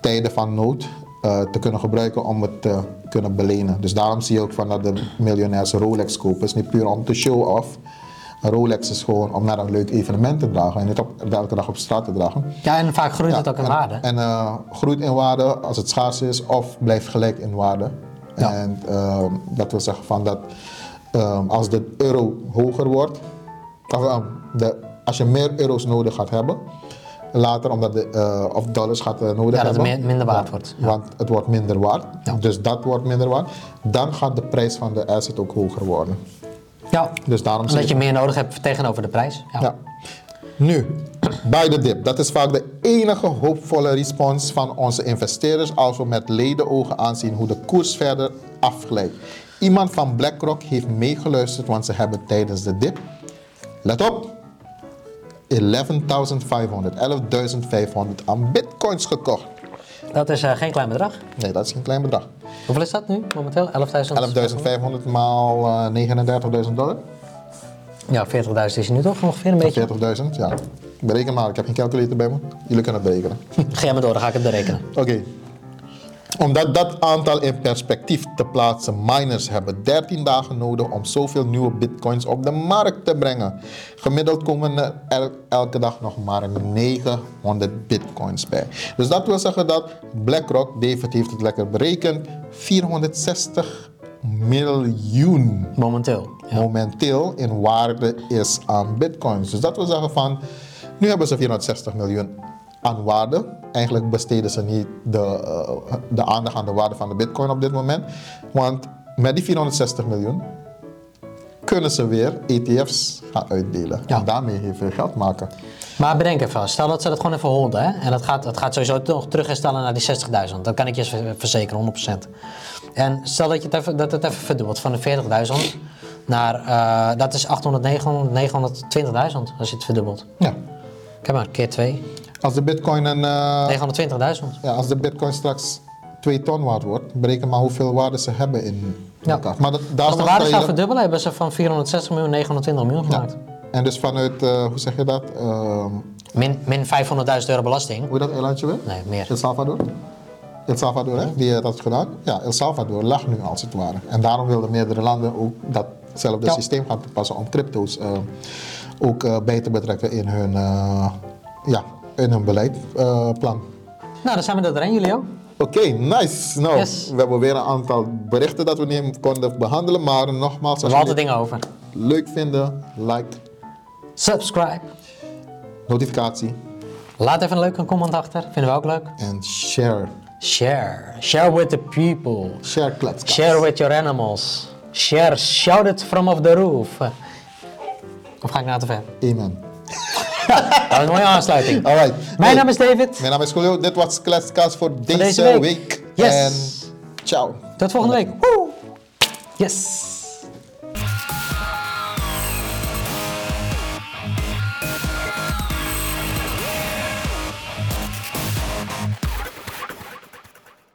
Speaker 2: tijden van nood eh, te kunnen gebruiken om het te kunnen belenen. Dus daarom zie je ook van dat de miljonairs Rolex kopen. Het is niet puur om te show off. Een Rolex is gewoon om naar een leuk evenement te dragen en niet op, elke dag op straat te dragen.
Speaker 1: Ja, en vaak groeit
Speaker 2: Ja,
Speaker 1: het ook in
Speaker 2: en,
Speaker 1: waarde.
Speaker 2: En eh, groeit in waarde als het schaars is of blijft gelijk in waarde.
Speaker 1: Ja.
Speaker 2: En ehm, dat wil zeggen van dat ehm, als de euro hoger wordt, of, ehm, de, als je meer euro's nodig gaat hebben, later omdat de, eh, of dollars gaat eh, nodig
Speaker 1: Ja, dat het
Speaker 2: hebben.
Speaker 1: minder waard wordt, ja.
Speaker 2: Want het wordt minder waard,
Speaker 1: Ja.
Speaker 2: dus dat wordt minder waard. Dan gaat de prijs van de asset ook hoger worden.
Speaker 1: ja,
Speaker 2: Dus daarom
Speaker 1: omdat je meer nodig hebt tegenover de prijs. Ja.
Speaker 2: Nu, bij de dip. Dat is vaak de enige hoopvolle respons van onze investeerders als we met ledenogen aanzien hoe de koers verder afglijdt. Iemand van BlackRock heeft meegeluisterd, want ze hebben tijdens de dip, let op, 11.500, 11.500 aan bitcoins gekocht.
Speaker 1: Dat is eh, geen klein bedrag.
Speaker 2: Nee, dat is geen klein bedrag.
Speaker 1: Hoeveel is dat nu momenteel? 11.000?
Speaker 2: 11.500 maal eh, 39.000 dollar.
Speaker 1: Ja, 40.000 is hij nu toch ongeveer een beetje.
Speaker 2: 40.000, ja. Bereken maar, ik heb geen calculator bij me. Jullie kunnen het berekenen.
Speaker 1: Ga jij maar door, dan ga ik het berekenen.
Speaker 2: Oké. Omdat dat aantal in perspectief te plaatsen, miners hebben 13 dagen nodig om zoveel nieuwe bitcoins op de markt te brengen. Gemiddeld komen er el- elke dag nog maar 900 bitcoins bij. Dus dat wil zeggen dat BlackRock, David heeft het lekker berekend, 460 miljoen
Speaker 1: Momenteel. Ja.
Speaker 2: momenteel in waarde is aan bitcoins. Dus dat wil zeggen van, nu hebben ze 460 miljoen aan waarde. Eigenlijk besteden ze niet de, eh, de aandacht aan de waarde van de bitcoin op dit moment. Want met die 460 miljoen kunnen ze weer ETF's gaan uitdelen.
Speaker 1: Ja.
Speaker 2: En daarmee heel veel geld maken.
Speaker 1: Maar bedenk even, stel dat ze dat gewoon even holden. Hè? En dat gaat, dat gaat sowieso toch terug herstellen naar die 60.000. Dat kan ik je ver- verzekeren, 100%. En stel dat, je het even, dat het even verdubbelt van de 40.000 naar, eh, dat is 800, 900, 920.000 als je het verdubbelt.
Speaker 2: Ja.
Speaker 1: Kijk maar, keer 2,
Speaker 2: Als de bitcoin een... eh,
Speaker 1: 920.000.
Speaker 2: Ja, als de bitcoin straks 2 ton waard wordt, bereken maar hoeveel waarde ze hebben in
Speaker 1: Ja.
Speaker 2: elkaar. Maar dat,
Speaker 1: Als de waarde zou verdubbelen, hebben ze van 460 miljoen 920 miljoen gemaakt.
Speaker 2: En dus vanuit, eh, hoe zeg je dat? Ehm,
Speaker 1: Min, min 500.000 euro belasting.
Speaker 2: hoe dat eilandje weer?
Speaker 1: Nee, meer.
Speaker 2: El Salvador? El Salvador, hè? Die heeft dat gedaan. Ja, El Salvador lag nu als het ware. En daarom wilden meerdere landen ook datzelfde
Speaker 1: Ja.
Speaker 2: systeem gaan toepassen om crypto's eh, ook eh, bij te betrekken in hun, eh, ja, in hun beleidplan.
Speaker 1: Nou, dan zijn we er doorheen, jullie ook.
Speaker 2: Oké, nice. Nou,
Speaker 1: Yes.
Speaker 2: we hebben weer een aantal berichten dat we niet konden behandelen. Maar nogmaals,
Speaker 1: We
Speaker 2: als
Speaker 1: hebben dingen over.
Speaker 2: leuk vinden, like,
Speaker 1: Subscribe.
Speaker 2: notificatie
Speaker 1: Laat even een leuke comment achter. Vinden we ook leuk.
Speaker 2: en share.
Speaker 1: Share. Share with the people.
Speaker 2: Share kletskast.
Speaker 1: Share with your animals. Share. Shout it from off the roof. Of ga ik nou te ver?
Speaker 2: Amen.
Speaker 1: Dat is een mooie aansluiting.
Speaker 2: Alright.
Speaker 1: Mijn
Speaker 2: Hey,
Speaker 1: naam is David.
Speaker 2: Mijn naam is Julio. Dit was Kletskast voor deze,
Speaker 1: deze week.
Speaker 2: week.
Speaker 1: Yes.
Speaker 2: En ciao.
Speaker 1: Tot volgende week. Woe! Yes!